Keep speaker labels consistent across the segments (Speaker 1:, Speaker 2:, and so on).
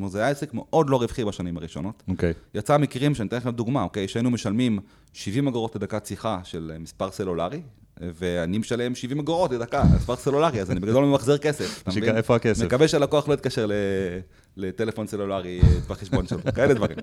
Speaker 1: אומרת, זה היה עסק מאוד לא רווחי בשנים הראשונות.
Speaker 2: אוקיי.
Speaker 1: יצא מקרים, שאני אתן לכם דוגמה, אוקיי? שהיינו משלמים 70 אגורות לדקת שיחה של אה, מספר סלולרי, ואני משלם 70 אגורות לדקה, מספר סלולרי, אז אני בגדול ממחזר כסף?
Speaker 2: איפה הכסף?
Speaker 1: מקווה שהלקוח לא יתקשר ל- לטלפון סלולרי אה, בחשבון שלו, כאלה דברים.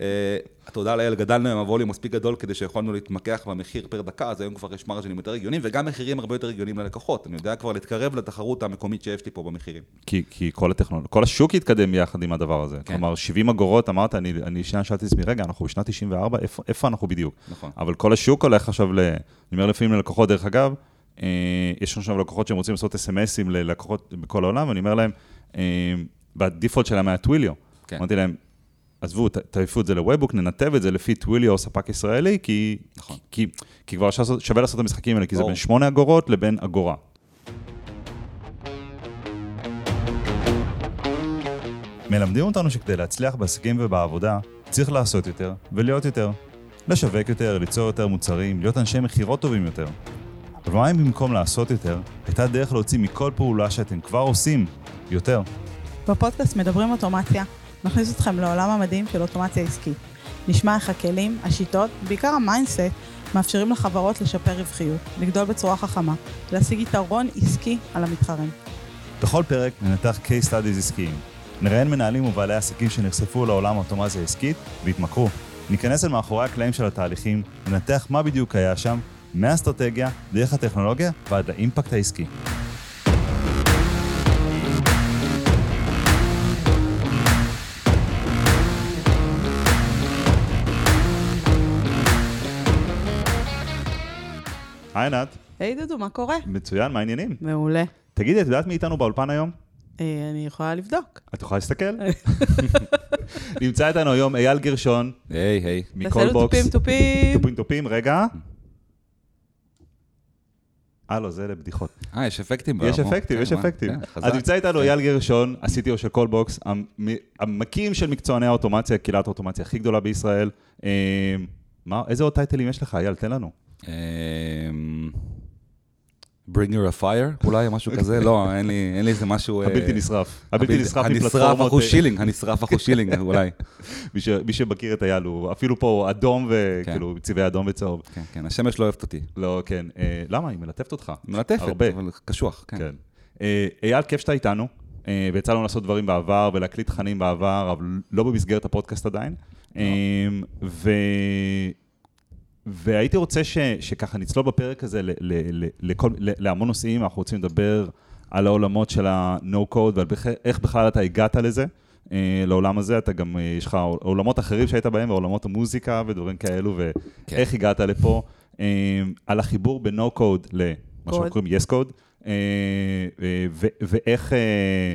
Speaker 1: אה, תודה לאל, גדלנו עם הווליום מספיק גדול כדי שיכולנו להתמקח במחיר פר דקה, אז היום כבר יש מרג'ינים יותר הגיוניים, וגם מחירים הרבה יותר הגיוניים ללקוחות. אני יודע כבר להתקרב לתחרות המקומית שיש לי פה במחירים.
Speaker 2: כי, כי כל הטכנולוגיה, כל השוק התקדם יחד עם הדבר הזה.
Speaker 1: כן.
Speaker 2: כלומר, 70 אגורות, אמרת, אני, אני שנייה שאלתי את עצמי, רגע, אנחנו בשנת 94, איפה, איפה אנחנו בדיוק?
Speaker 1: נכון.
Speaker 2: אבל כל השוק הולך עכשיו ל... אני אומר לפעמים ללקוחות, דרך אגב, אה, יש עכשיו לקוחות שהם רוצים לעשות אס.אם.אסים ללקוחות בכל העולם, ואני אומר להם, והדיפולט שלהם היה טוויליו.
Speaker 1: כן.
Speaker 2: אמרתי להם, עזבו, תעיפו את זה לוובוק, ננתב את זה לפי טוויליו או ספק ישראלי, כי,
Speaker 1: נכון.
Speaker 2: כי, כי כבר שווה, שווה לעשות את המשחקים האלה, כי זה. בין 8 אגורות לבין אגורה. מלמדים אותנו שכדי להצליח בעסקים ובעבודה, צריך לעשות יותר ולהיות יותר. לשווק יותר, ליצור יותר מוצרים, להיות אנשי מכירות טובים יותר. אבל מה אם במקום לעשות יותר, הייתה דרך להוציא מכל פעולה שאתם כבר עושים יותר?
Speaker 3: בפודקאסט מדברים אוטומציה, נכניס אתכם לעולם המדהים של אוטומציה עסקית. נשמע איך הכלים, השיטות, בעיקר ה mindset, מאפשרים לחברות לשפר רווחיות, לגדול בצורה חכמה, להשיג יתרון עסקי על המתחרים.
Speaker 2: בכל פרק ננתח case studies עסקיים. נראיין מנהלים ובעלי עסקים שנחשפו לעולם האוטומציה העסקית והתמכרו. ניכנס אל מאחורי הקלעים של התהליכים, ננתח מה בדיוק היה שם, מהאסטרטגיה, דרך הטכנולוגיה ועד לאימפקט העסקי. היי עינת,
Speaker 3: היי דודו, מה קורה?
Speaker 2: מצוין, מה העניינים?
Speaker 3: מעולה.
Speaker 2: תגידי, את יודעת מי איתנו באולפן היום?
Speaker 3: אה, אני יכולה לבדוק.
Speaker 2: את יכולה להסתכל? נמצא איתנו היום אייל גרשון,
Speaker 1: היי, היי.
Speaker 2: מכל
Speaker 3: תעשה לו
Speaker 2: בוקס.
Speaker 3: תופים תופים.
Speaker 2: תופים תופים, רגע. אה, לא, זה לבדיחות.
Speaker 1: אה, יש אפקטים.
Speaker 2: יש אפקטים,
Speaker 1: כן,
Speaker 2: יש? אפקטים.
Speaker 1: כן.
Speaker 2: אז נמצא איתנו אייל גרשון, ה-CTO של קולבוקס, המ- המקים של מקצועני האוטומציה, קהילת האוטומציה הכי גדולה בישראל. אה, מה, איזה עוד טייטלים יש לך, אייל? תן לנו.
Speaker 1: Bring your a fire, אולי משהו כזה? לא, אין לי אין לי איזה משהו... אה,
Speaker 2: הבלתי נשרף. הבלתי נשרף
Speaker 1: הנשרף
Speaker 2: מפלטפורמות.
Speaker 1: אחוז שילינג, הנשרף אחוז שילינג, אולי.
Speaker 2: מי שמכיר את אייל, הוא אפילו פה אדום וכאילו צבעי אדום וצהוב.
Speaker 1: כן, כן, השמש לא אוהבת אותי.
Speaker 2: לא, כן. אה, למה? היא מלטפת אותך.
Speaker 1: מלטפת. אבל קשוח, כן.
Speaker 2: כן. אה, אייל, כיף שאתה איתנו, אה, ויצא לנו לעשות דברים בעבר ולהקליט תכנים בעבר, אבל לא במסגרת הפודקאסט עדיין.
Speaker 1: לא.
Speaker 2: אה, ו... והייתי רוצה ש... שככה נצלול בפרק הזה ל... ל... ל... לכל... ל... להמון נושאים, אנחנו רוצים לדבר על העולמות של ה-No code ועל בכ... איך בכלל אתה הגעת לזה. אה, לעולם הזה, אתה גם, אה, יש לך עולמות אחרים שהיית בהם, ועולמות המוזיקה ודברים כאלו, ואיך
Speaker 1: כן.
Speaker 2: הגעת לפה, אה, על החיבור בין No code למה שאנחנו. קוראים Yes code, אה, אה, ו- ואיך אה,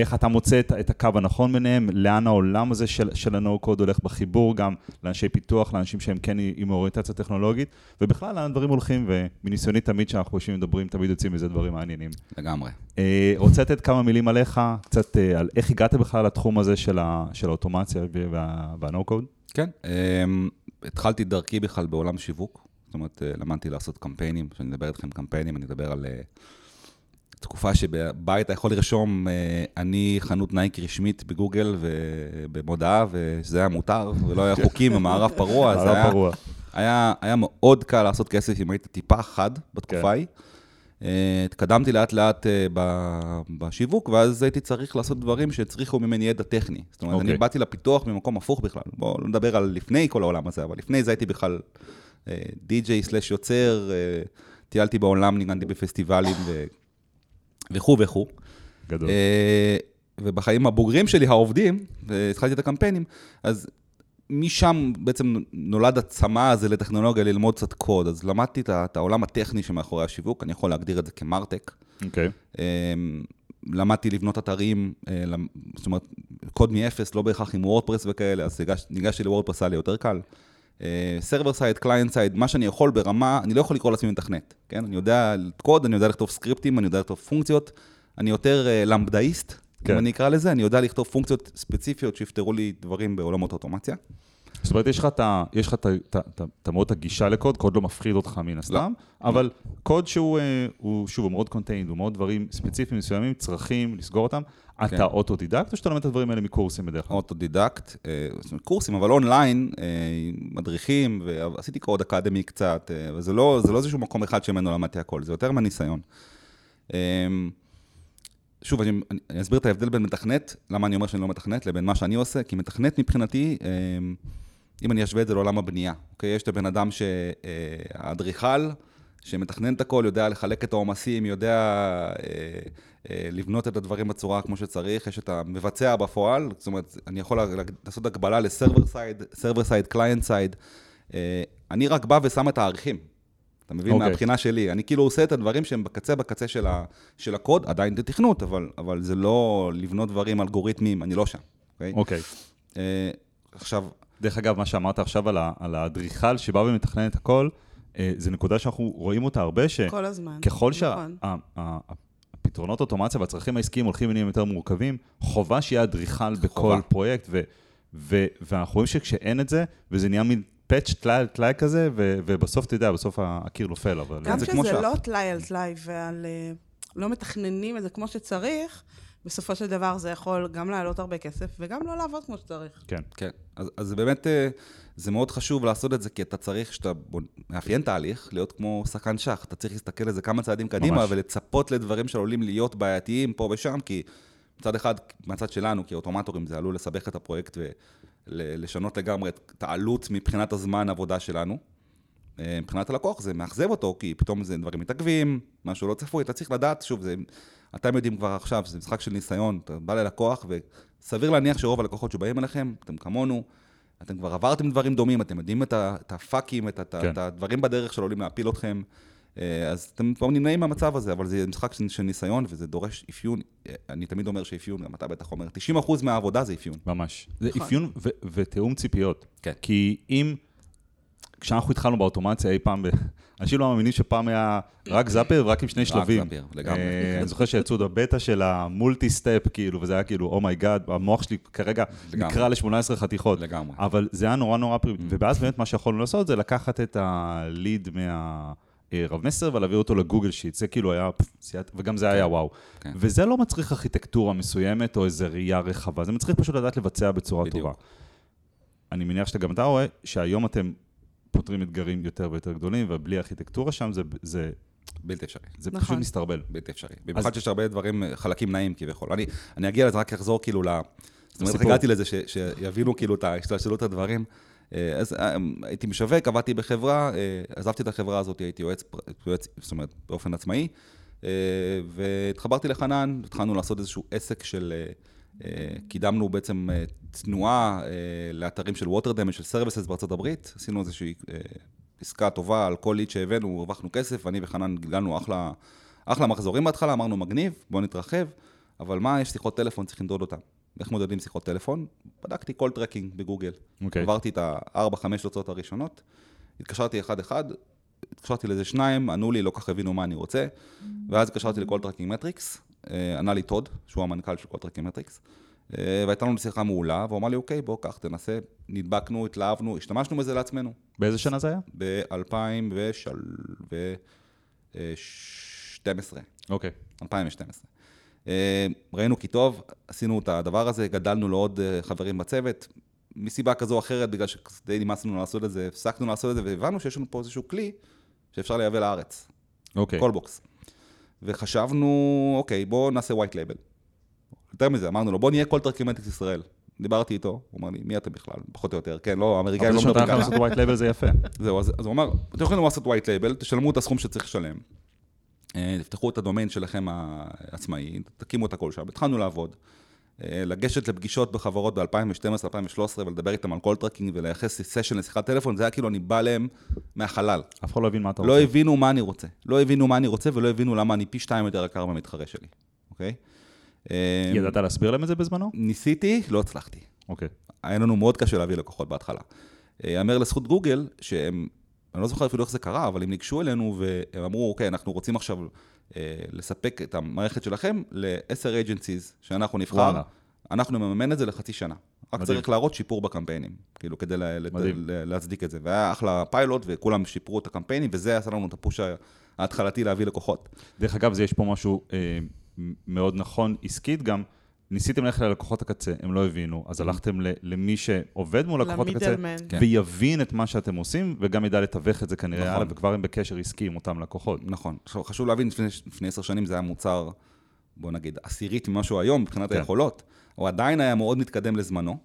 Speaker 2: איך אתה מוצא את, את הקו הנכון ביניהם, לאן העולם הזה של, של ה-No-Code הולך בחיבור גם לאנשי פיתוח, לאנשים שהם כן עם אוריינטציה טכנולוגית, ובכלל לאן הדברים הולכים, ומניסיוני תמיד כשאנחנו יושבים ומדברים, תמיד יוצאים מזה דברים מעניינים.
Speaker 1: לגמרי.
Speaker 2: אה, רוצה לתת כמה מילים עליך, קצת אה, על איך הגעת בכלל לתחום הזה של, ה, של האוטומציה וה- וה-No-Code?
Speaker 1: כן. אמ, התחלתי דרכי בכלל בעולם שיווק. זאת אומרת, אה, למדתי לעשות קמפיינים. כשאני מדבר איתכם קמפיינים, אני מדבר על אה, תקופה שבבית אתה יכול לרשום, אה, אני חנות נייק רשמית בגוגל ובמודעה, ושזה היה מותר, ולא היה חוקים במערב פרוע, אז היה. היה, היה מאוד קל לעשות כסף אם היית טיפה חד בתקופה
Speaker 2: כן.
Speaker 1: ההיא. אה, התקדמתי לאט לאט אה, בשיווק, ואז הייתי צריך לעשות דברים שהצריכו ממני ידע טכני. זאת אומרת,
Speaker 2: אוקיי.
Speaker 1: אני באתי לפיתוח ממקום הפוך בכלל. בואו לא נדבר על לפני כל העולם הזה, אבל לפני זה הייתי בכלל די-ג'יי סלאש יוצר, אה, טיילתי בעולם, ניגנתי בפסטיבלים. וכו' וכו'.
Speaker 2: גדול.
Speaker 1: אה, ובחיים הבוגרים שלי, העובדים, והתחלתי את הקמפיינים, אז משם בעצם נולד הצמא הזה לטכנולוגיה, ללמוד קצת קוד. אז למדתי את העולם הטכני שמאחורי השיווק, אני יכול להגדיר את זה כמרטק.
Speaker 2: אוקיי.
Speaker 1: אה, למדתי לבנות אתרים, אה, זאת אומרת, קוד מאפס, לא בהכרח עם וורדפרס וכאלה, אז ניגשתי ל WordPress, היה לי יותר קל. server side, client side, מה שאני יכול ברמה, אני לא יכול לקרוא לעצמי מתכנת, כן? אני יודע קוד, אני יודע לכתוב סקריפטים, אני יודע לכתוב פונקציות, אני יותר אה, למבדאיסט,
Speaker 2: כן.
Speaker 1: אם אני אקרא לזה, אני יודע לכתוב פונקציות ספציפיות שיפתרו לי דברים בעולמות אוטומציה.
Speaker 2: זאת אומרת, יש לך את המאוד הגישה לקוד, קוד לא מפחיד אותך מן הסתם, אבל קוד שהוא, אה, הוא, שוב, הוא מאוד contained, הוא מאוד דברים ספציפיים מסוימים, צרכים, לסגור אותם.
Speaker 1: כן.
Speaker 2: אתה אוטודידקט או שאתה לומד את הדברים האלה מקורסים בדרך כלל?
Speaker 1: אוטודידקט, אה, קורסים, אבל אונליין, אה, מדריכים, ועשיתי קוד אקדמי קצת, וזה לא, לא איזשהו מקום אחד שממנו למדתי הכל, זה יותר מהניסיון. אה, שוב, אני, אני אסביר את ההבדל בין מתכנת, למה אני אומר שאני לא מתכנת, לבין מה שאני עושה, כי מתכנת מבחינתי, אה, אם אני אשווה את זה לעולם הבנייה, אוקיי? יש את הבן אדם שהאדריכל, שמתכנן את הכל, יודע לחלק את העומסים, יודע אה, אה, לבנות את הדברים בצורה כמו שצריך, יש את המבצע בפועל, זאת אומרת, אני יכול לעשות הקבלה ל server side, server side, client side. אני רק בא ושם את הערכים. אתה מבין? Okay.
Speaker 2: אוקיי.
Speaker 1: מהבחינה שלי. אני כאילו עושה את הדברים שהם בקצה, בקצה של, ה, של הקוד, עדיין זה תכנות, אבל, אבל זה לא לבנות דברים אלגוריתמיים, אני לא שם, אוקיי?
Speaker 2: אוקיי.
Speaker 1: אה, עכשיו,
Speaker 2: דרך אגב, מה שאמרת עכשיו על ה- על האדריכל שבא ומתכנן את הכל, אה, זה נקודה שאנחנו רואים אותה הרבה,
Speaker 3: כל הזמן.
Speaker 2: שככל
Speaker 3: נכון.
Speaker 2: שהפתרונות אוטומציה והצרכים העסקיים הולכים ונהיים יותר מורכבים, חובה שיהיה אדריכל בכל
Speaker 1: חובה.
Speaker 2: פרויקט, ו- ו- ואנחנו רואים שכשאין את זה, וזה נהיה מין פאץ' טלאי על טלאי כזה, ו- ובסוף, אתה יודע, בסוף הקיר נופל, אבל...
Speaker 3: גם
Speaker 1: זה כמו
Speaker 3: שזה. לא טלאי על טלאי ועל... אה, לא מתכננים את זה כמו שצריך, בסופו של דבר זה יכול גם לעלות הרבה כסף וגם לא לעבוד כמו שצריך.
Speaker 2: כן.
Speaker 1: כן, אז, אז זה באמת, אה, זה מאוד חשוב לעשות את זה, כי אתה צריך, כשאתה מאפיין תהליך, להיות כמו שחקן שח. אתה צריך להסתכל על זה כמה צעדים קדימה,
Speaker 2: ממש.
Speaker 1: ולצפות לדברים שעלולים להיות בעייתיים פה ושם, כי מצד אחד, מהצד שלנו, כאוטומטורים, זה עלול לסבך את הפרויקט ולשנות לגמרי את העלות מבחינת הזמן עבודה שלנו. אה, מבחינת הלקוח זה מאכזב אותו, כי פתאום זה דברים מתעכבים, משהו לא צפוי, אתה צריך לדעת, שוב, זה, אתם יודעים כבר עכשיו, זה משחק של ניסיון, אתה בא ללקוח, וסביר להניח שרוב הלקוחות שבאים אליכם, אתם כמונו, אתם כבר עברתם דברים דומים, אתם יודעים את, ה, את הפאקים, את, ה-
Speaker 2: כן.
Speaker 1: את הדברים בדרך שעלולים להפיל אתכם, אז אתם כבר נמנעים מהמצב הזה, אבל זה משחק של, ניסיון, וזה דורש אפיון, אה, אני תמיד אומר שאפיון, גם אתה בטח אומר, 90% מהעבודה זה אפיון.
Speaker 2: ממש. זה
Speaker 3: נכון.
Speaker 2: אפיון ו- ותיאום ציפיות.
Speaker 1: כן.
Speaker 2: כי אם, כשאנחנו התחלנו באוטומציה אי פעם, אנשים לא מאמינים שפעם היה רק Zapier ורק עם שני שלבים.
Speaker 1: Zapier, לגמרי.
Speaker 2: אה, אני זוכר שיצאו את הבטא של ה multi-step, כאילו, וזה היה כאילו, oh my god, המוח שלי כרגע. נקרע ל-18 חתיכות.
Speaker 1: לגמרי.
Speaker 2: אבל זה היה נורא נורא פרימיטיבי. ואז באמת מה שיכולנו לעשות זה לקחת את הליד מה... אה, רב מסר ולהעביר אותו לגוגל שיט, זה כאילו היה, וגם זה היה וואו.
Speaker 1: כן.
Speaker 2: וזה לא מצריך ארכיטקטורה מסוימת או איזו ראייה רחבה, זה מצריך פשוט לדעת לבצע בצורה
Speaker 1: בדיוק.
Speaker 2: טובה. אני מניח שאתה גם אתה רואה שהיום אתם פותרים אתגרים יותר ויותר גדולים, ובלי ארכיטקטורה שם זה, זה,
Speaker 1: בלתי אפשרי.
Speaker 2: זה
Speaker 3: נכון.
Speaker 2: פשוט מסתרבל.
Speaker 1: בלתי אפשרי. במיוחד שיש הרבה דברים, חלקים נעים כביכול. אני, אני אגיע לזה, רק אחזור כאילו ל... זאת אומרת. הגעתי לזה ש, שיבינו כאילו את השתלשלות הדברים. אה, אז אה, הייתי משווק, עבדתי בחברה, אה, עזבתי את החברה הזאת, הייתי יועץ, יועץ זאת אומרת, באופן עצמאי, והתחברתי לחנן, התחלנו לעשות איזשהו עסק של... קידמנו בעצם תנועה לאתרים של water damage של services בארצות הברית, עשינו איזושהי עסקה טובה על כל ליד שהבאנו, הרווחנו כסף, אני וחנן גילגלנו אחלה, אחלה מחזורים בהתחלה, אמרנו מגניב, בואו נתרחב, אבל מה, יש שיחות טלפון, צריך למדוד אותן. איך מודדים שיחות טלפון? בדקתי call tracking בגוגל.
Speaker 2: אוקיי.
Speaker 1: עברתי את הארבע-חמש תוצאות הראשונות, התקשרתי אחד-אחד, התקשרתי לאיזה שניים, ענו לי, לא כל כך הבינו מה אני רוצה, ואז התקשרתי ל CallTrackingMetrics, אה, ענה לי טוד, שהוא המנכ"ל של CallTrackingMetrics, אה, והייתה לנו שיחה מעולה, והוא אמר לי, אוקיי, בוא, קח, תנסה, נדבקנו, התלהבנו, השתמשנו בזה לעצמנו.
Speaker 2: באיזה שנה זה היה?
Speaker 1: ב-2012,
Speaker 2: אוקיי.
Speaker 1: 2012. אה, ראינו כי טוב, עשינו את הדבר הזה, גדלנו לעוד אה, חברים בצוות, מסיבה כזו או אחרת, בגלל שדי נמאס לנו לעשות את זה, הפסקנו לעשות את זה, והבנו שיש לנו פה איזשהו כלי שאפשר לייבא לארץ,
Speaker 2: אוקיי.
Speaker 1: קולבוקס. וחשבנו, אוקיי, בואו נעשה white label. יותר מזה, אמרנו לו, בוא נהיה CallTrackingMetrics ישראל. דיברתי איתו, הוא אמר לי, מי אתם בכלל? פחות או יותר, כן, לא, האמריקאים
Speaker 2: אבל
Speaker 1: לא
Speaker 2: זה שנתיים
Speaker 1: מדברים
Speaker 2: לך
Speaker 1: ככה.
Speaker 2: לעשות white label זה יפה.
Speaker 1: זהו, אז, אז הוא אמר, אתם יכולים לעשות white label, תשלמו את הסכום שצריך לשלם. אה, תפתחו את הדומיין שלכם העצמאי, תקימו את הכל שם. התחלנו לעבוד. אה, לגשת לפגישות בחברות ב-2012-2013 ולדבר איתם על call tracking ולייחס סשן לשיחת טלפון, זה היה כאילו אני בא אליהם מהחלל.
Speaker 2: אף אחד לא הבין מה אתה
Speaker 1: לא
Speaker 2: רוצה.
Speaker 1: הבינו מה אני רוצה. לא הבינו מה אני רוצה ולא הבינו למה אני פי שתיים יותר יקר מהמתחרה שלי, אוקיי? אה,
Speaker 2: ידעת להסביר להם את זה בזמנו?
Speaker 1: ניסיתי, לא הצלחתי.
Speaker 2: אוקיי.
Speaker 1: היה לנו מאוד קשה להביא לקוחות בהתחלה. יאמר לזכות גוגל, שהם, אני לא זוכר אפילו איך זה קרה, אבל הם ניגשו אלינו והם אמרו, אוקיי, אנחנו רוצים עכשיו אה, לספק את המערכת שלכם ל-10 agencies שאנחנו נבחר,
Speaker 2: וואלה.
Speaker 1: אנחנו נממן את זה לחצי שנה. רק
Speaker 2: מדהים.
Speaker 1: צריך להראות שיפור בקמפיינים, כאילו, כדי לה. לה, להצדיק את זה. והיה אחלה פיילוט, וכולם שיפרו את הקמפיינים, וזה עשה לנו את הפוש ההתחלתי להביא לקוחות.
Speaker 2: דרך אגב, זה יש פה משהו אה, מאוד נכון עסקית גם. ניסיתם ללכת ללקוחות הקצה, הם לא הבינו, אז הלכתם ל- למי שעובד מול לקוחות הקצה.
Speaker 1: כן.
Speaker 2: ויבין את מה שאתם עושים, וגם ידע לתווך את זה כנראה
Speaker 1: נכון.
Speaker 2: הלאה, וכבר הם בקשר עסקי עם אותם לקוחות.
Speaker 1: נכון. חשוב להבין, לפני, עשר שנים זה היה מוצר, בוא נגיד, עשירית ממה שהוא היום מבחינת
Speaker 2: כן.
Speaker 1: היכולות. הוא עדיין היה מאוד מתקדם לזמנו,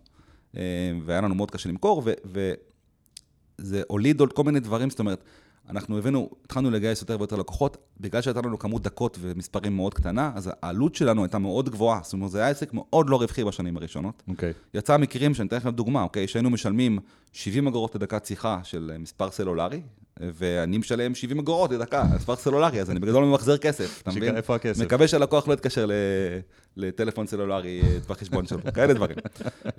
Speaker 1: אה, והיה לנו מאוד קשה למכור, וזה הוליד עוד כל מיני דברים, זאת אומרת, אנחנו הבאנו, התחלנו לגייס יותר ויותר לקוחות, בגלל שהייתה לנו כמות דקות ומספרים מאוד קטנה, אז העלות שלנו הייתה מאוד גבוהה, זאת אומרת, זה היה עסק מאוד לא רווחי בשנים הראשונות.
Speaker 2: אוקיי.
Speaker 1: יצא מקרים, שאני אתן לכם דוגמה, אוקיי? שהיינו משלמים 70 אגורות לדקת שיחה של מספר סלולרי, ואני משלם 70 אגורות לדקה, מספר סלולרי, אז אני בגדול ממחזר כסף, אתה מבין?
Speaker 2: איפה הכסף?
Speaker 1: מקווה שהלקוח לא יתקשר לטלפון סלולרי אה, בחשבון שלו, כאלה דברים.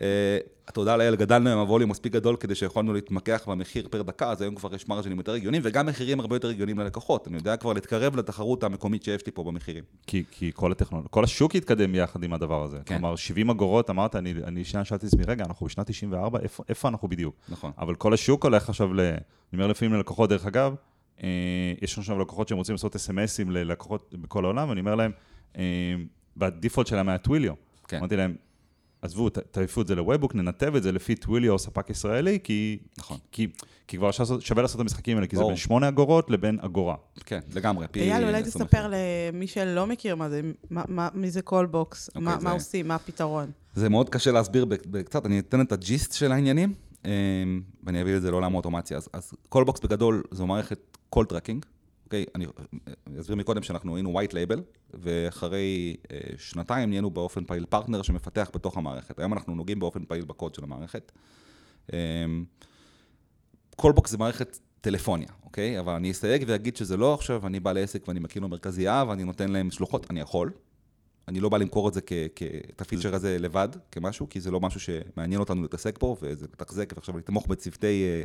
Speaker 1: אה, תודה לאל, גדלנו עם הווליום מספיק גדול כדי שיכולנו להתמקח במחיר פר דקה, אז היום כבר יש מרג'ינים יותר הגיוניים, וגם מחירים הרבה יותר הגיוניים ללקוחות. אני יודע כבר להתקרב לתחרות המקומית שיש לי פה במחירים.
Speaker 2: כי, כי כל הטכנולוגיה, כל השוק התקדם יחד עם הדבר הזה.
Speaker 1: כן.
Speaker 2: כלומר, 70 אגורות, אמרת, אני, אני שנייה שאלתי את עצמי, רגע, אנחנו בשנת 94, איפה, איפה אנחנו בדיוק?
Speaker 1: נכון.
Speaker 2: אבל כל השוק הולך עכשיו ל... אני אומר לפעמים ללקוחות, דרך אגב, אה, יש עכשיו לקוחות שהם רוצים לעשות אס.אם.אסים ללקוחות בכל העולם, ואני אומר להם, אה, וה default שלהם היה Twilio.
Speaker 1: כן.
Speaker 2: אמרתי להם, עזבו, תעיפו את זה ל webhook, ננתב את זה לפי Twilio או ספק ישראלי, כי,
Speaker 1: נכון.
Speaker 2: כי, כי כבר שווה שווה לעשות את המשחקים האלה, כי זה. בין 8 אגורות לבין אגורה.
Speaker 1: כן, לגמרי. פי
Speaker 3: אייל, אולי
Speaker 1: 25.
Speaker 3: תספר למי שלא מכיר מה זה, מה- מה- מי זה קולבוקס,
Speaker 1: אוקיי,
Speaker 3: מה
Speaker 1: זה-
Speaker 3: מה עושים, מה הפתרון.
Speaker 1: זה מאוד קשה להסביר בק- בקצת, אני אתן את ה gist של העניינים, ואני אביא את זה לעולם האוטומציה. אז, אז קולבוקס בגדול זו מערכת call tracking, אוקיי? אני אה, אסביר מקודם שאנחנו היינו white label, ואחרי אה, שנתיים נהיינו באופן פעיל פרטנר שמפתח בתוך המערכת. היום אנחנו נוגעים באופן פעיל בקוד של המערכת. אמ, קולבוקס זה מערכת טלפוניה, אוקיי? אבל אני אסייג ואגיד שזה לא עכשיו, אני בעל עסק ואני מקים לו מרכזייה ואני נותן להם שלוחות, אני יכול. אני לא בא למכור את זה כ- את הפיצ'ר הזה לבד, כמשהו, כי זה לא משהו שמעניין אותנו להתעסק בו, וזה לתחזק ועכשיו לתמוך בצוותי אה,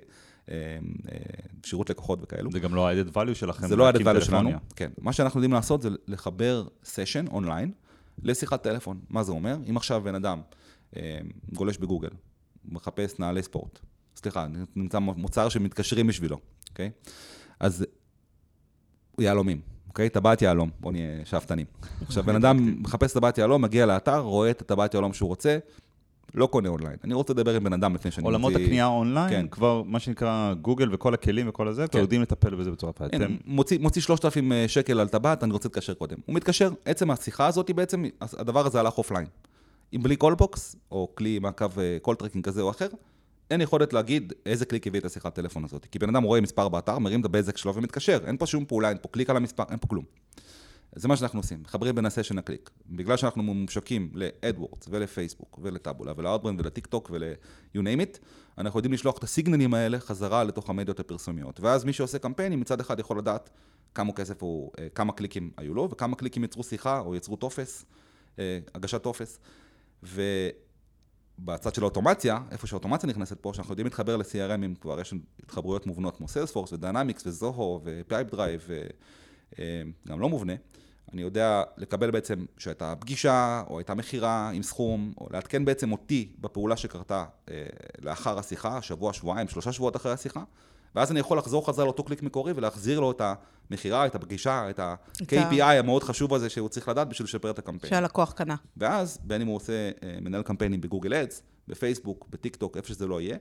Speaker 1: אה, אה, שירות לקוחות וכאלו.
Speaker 2: זה גם לא ה-added value שלכם.
Speaker 1: זה לא ה-added value שלנו. כן. מה שאנחנו יודעים לעשות זה לחבר סשן אונליין לשיחת טלפון. מה זה אומר? אם עכשיו בן אדם גולש בגוגל, מחפש נעלי ספורט, סליחה, נמצא מוצר שמתקשרים בשבילו, אוקיי? אז יהלומים, אוקיי? טבעת יהלום, בואו נהיה שאפתנים. עכשיו, בן אדם מחפש טבעת יהלום, מגיע לאתר, רואה את הטבעת יהלום שהוא רוצה, לא קונה אונליין. אני רוצה לדבר עם בן אדם לפני שאני
Speaker 2: עולמות הקנייה אונליין,
Speaker 1: כן.
Speaker 2: כבר מה שנקרא גוגל וכל הכלים וכל הזה, כבר
Speaker 1: כן.
Speaker 2: יודעים לטפל בזה בצורה.
Speaker 1: הנה,
Speaker 2: אתם-
Speaker 1: מוציא, מוציא 3,000 שקל על טבעת, אני רוצה להתקשר קודם. הוא מתקשר, עצם השיחה הזאת בעצם, הדבר הזה הלך אופליין. אם בלי קולבוקס, או כלי מעקב call tracking כזה או אחר, אין יכולת להגיד איזה קליק הביא את השיחת טלפון הזאת. כי בן אדם רואה מספר באתר, מרים את הבזק שלו ומתקשר. אין פה שום פעולה, אין פה קליק על המספר, אין פה כלום. זה מה שאנחנו עושים, מחברים בין ה-session לקליק. בגלל שאנחנו ממשקים ל-AdWords ולפייסבוק ולטאבולה ול-Outbrain ולטיק טוק ול-you name it, אנחנו יודעים לשלוח את הסיגנלים האלה חזרה לתוך המדיות הפרסומיות. ואז מי שעושה קמפיינים מצד אחד יכול לדעת כמה כסף הוא, אה, כמה קליקים היו לו וכמה קליקים יצרו שיחה או יצרו טופס, אה, הגשת טופס. ובצד של האוטומציה, איפה שהאוטומציה נכנסת פה, שאנחנו יודעים להתחבר ל-CRM, אם כבר יש התחברויות מובנות כמו Salesforce ו-Dynamics ו-Zoho ו-Pipedrive וגם לא מובנה, אני יודע לקבל בעצם שהייתה פגישה, או הייתה מכירה עם סכום, או לעדכן בעצם אותי בפעולה שקרתה אה, לאחר השיחה, שבוע, שבועיים, שלושה שבועות אחרי השיחה, ואז אני יכול לחזור חזרה לאותו קליק מקורי ולהחזיר לו את המכירה, את הפגישה, את ה-KPI המאוד חשוב הזה שהוא צריך לדעת בשביל לשפר את הקמפיין.
Speaker 3: שהלקוח קנה.
Speaker 1: ואז, בין אם הוא עושה אה, מנהל קמפיינים ב-Google Ads, בפייסבוק, בטיק טוק, איפה שזה לא יהיה,